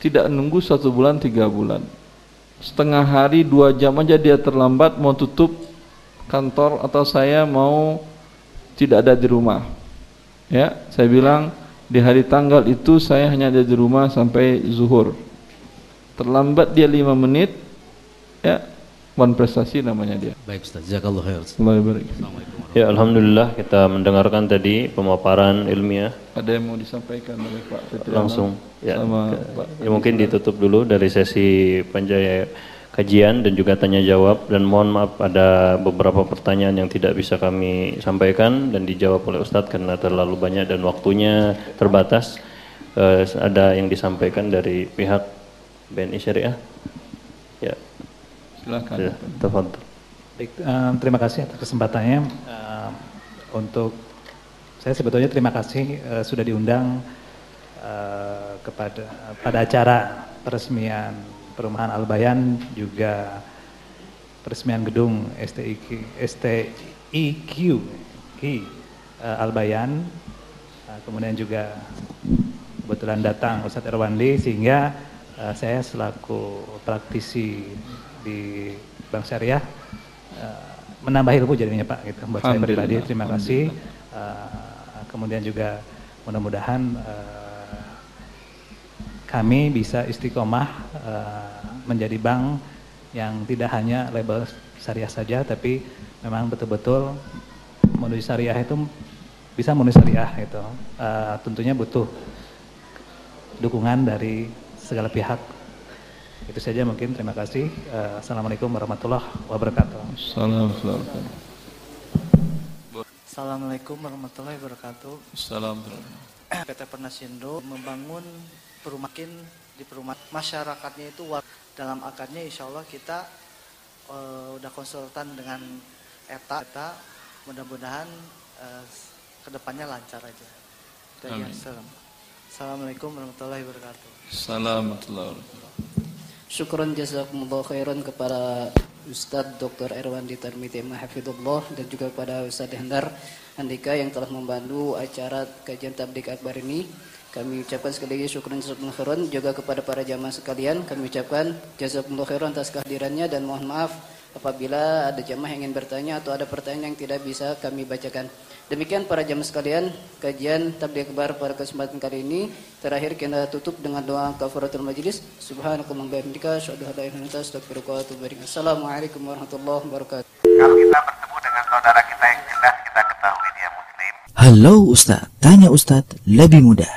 tidak nunggu satu bulan tiga bulan setengah hari dua jam aja dia terlambat mau tutup kantor atau saya mau tidak ada di rumah. Ya saya bilang di hari tanggal itu saya hanya ada di rumah sampai zuhur. Terlambat dia lima menit ya one prestasi namanya dia baik Ustaz jazakallahu khair Ya Alhamdulillah kita mendengarkan tadi pemaparan ilmiah. Ada yang mau disampaikan oleh Pak Fitri Langsung ya. Sama Pak ya mungkin ditutup dulu dari sesi Panjaya kajian dan juga tanya jawab dan mohon maaf ada beberapa pertanyaan yang tidak bisa kami sampaikan dan dijawab oleh Ustadz karena terlalu banyak dan waktunya terbatas. Uh, ada yang disampaikan dari pihak BNI Syariah? Ya. Silakan. Ya, tafadhol. Baik, um, terima kasih atas kesempatannya. Uh, untuk saya sebetulnya terima kasih uh, sudah diundang uh, kepada pada acara peresmian perumahan Albayan juga peresmian gedung STIQ, STIQ Ki, uh, Albayan uh, kemudian juga kebetulan datang Ustadz Erwandi sehingga uh, saya selaku praktisi di Bank Syariah. Eh, menambah ilmu jadinya Pak gitu buat saya pribadi. Terima kasih. Eh, kemudian juga mudah-mudahan eh, kami bisa istiqomah eh, menjadi bank yang tidak hanya label syariah saja tapi memang betul-betul menuju syariah itu bisa menuju syariah itu Eh, tentunya butuh dukungan dari segala pihak itu saja mungkin terima kasih Eh, assalamualaikum warahmatullahi wabarakatuh Assalamualaikum Assalamualaikum warahmatullahi wabarakatuh. Assalamualaikum. PT Pernasindo membangun perumahan di perumahan masyarakatnya itu dalam akarnya insya Allah kita eh, udah konsultan dengan ETA, ETA mudah-mudahan eh, ke depannya lancar aja. Itu. Assalamualaikum warahmatullahi wabarakatuh. Syukron jazakumullah khairan kepada Ustadz Dr. Erwandi Tarmiti Mahafidullah dan juga kepada Ustadz Hendar Andika yang telah membantu acara kajian tablik akbar ini. Kami ucapkan sekali lagi syukron jazakumullah khairan juga kepada para jamaah sekalian. Kami ucapkan jazakumullah khairan atas kehadirannya dan mohon maaf apabila ada jamaah yang ingin bertanya atau ada pertanyaan yang tidak bisa kami bacakan. Demikian para jamaah sekalian, kajian tabligh akbar pada kesempatan kali ini terakhir kita tutup dengan doa kafaratul majlis. Subhanakallahumma wa bihamdika asyhadu an la ilaha illa anta astaghfiruka wa atubu ilaik. Assalamualaikum warahmatullahi wabarakatuh. Kalau kita bertemu dengan saudara kita yang jelas kita ketahui dia muslim, Halo Ustadz, tanya Ustadz lebih mudah.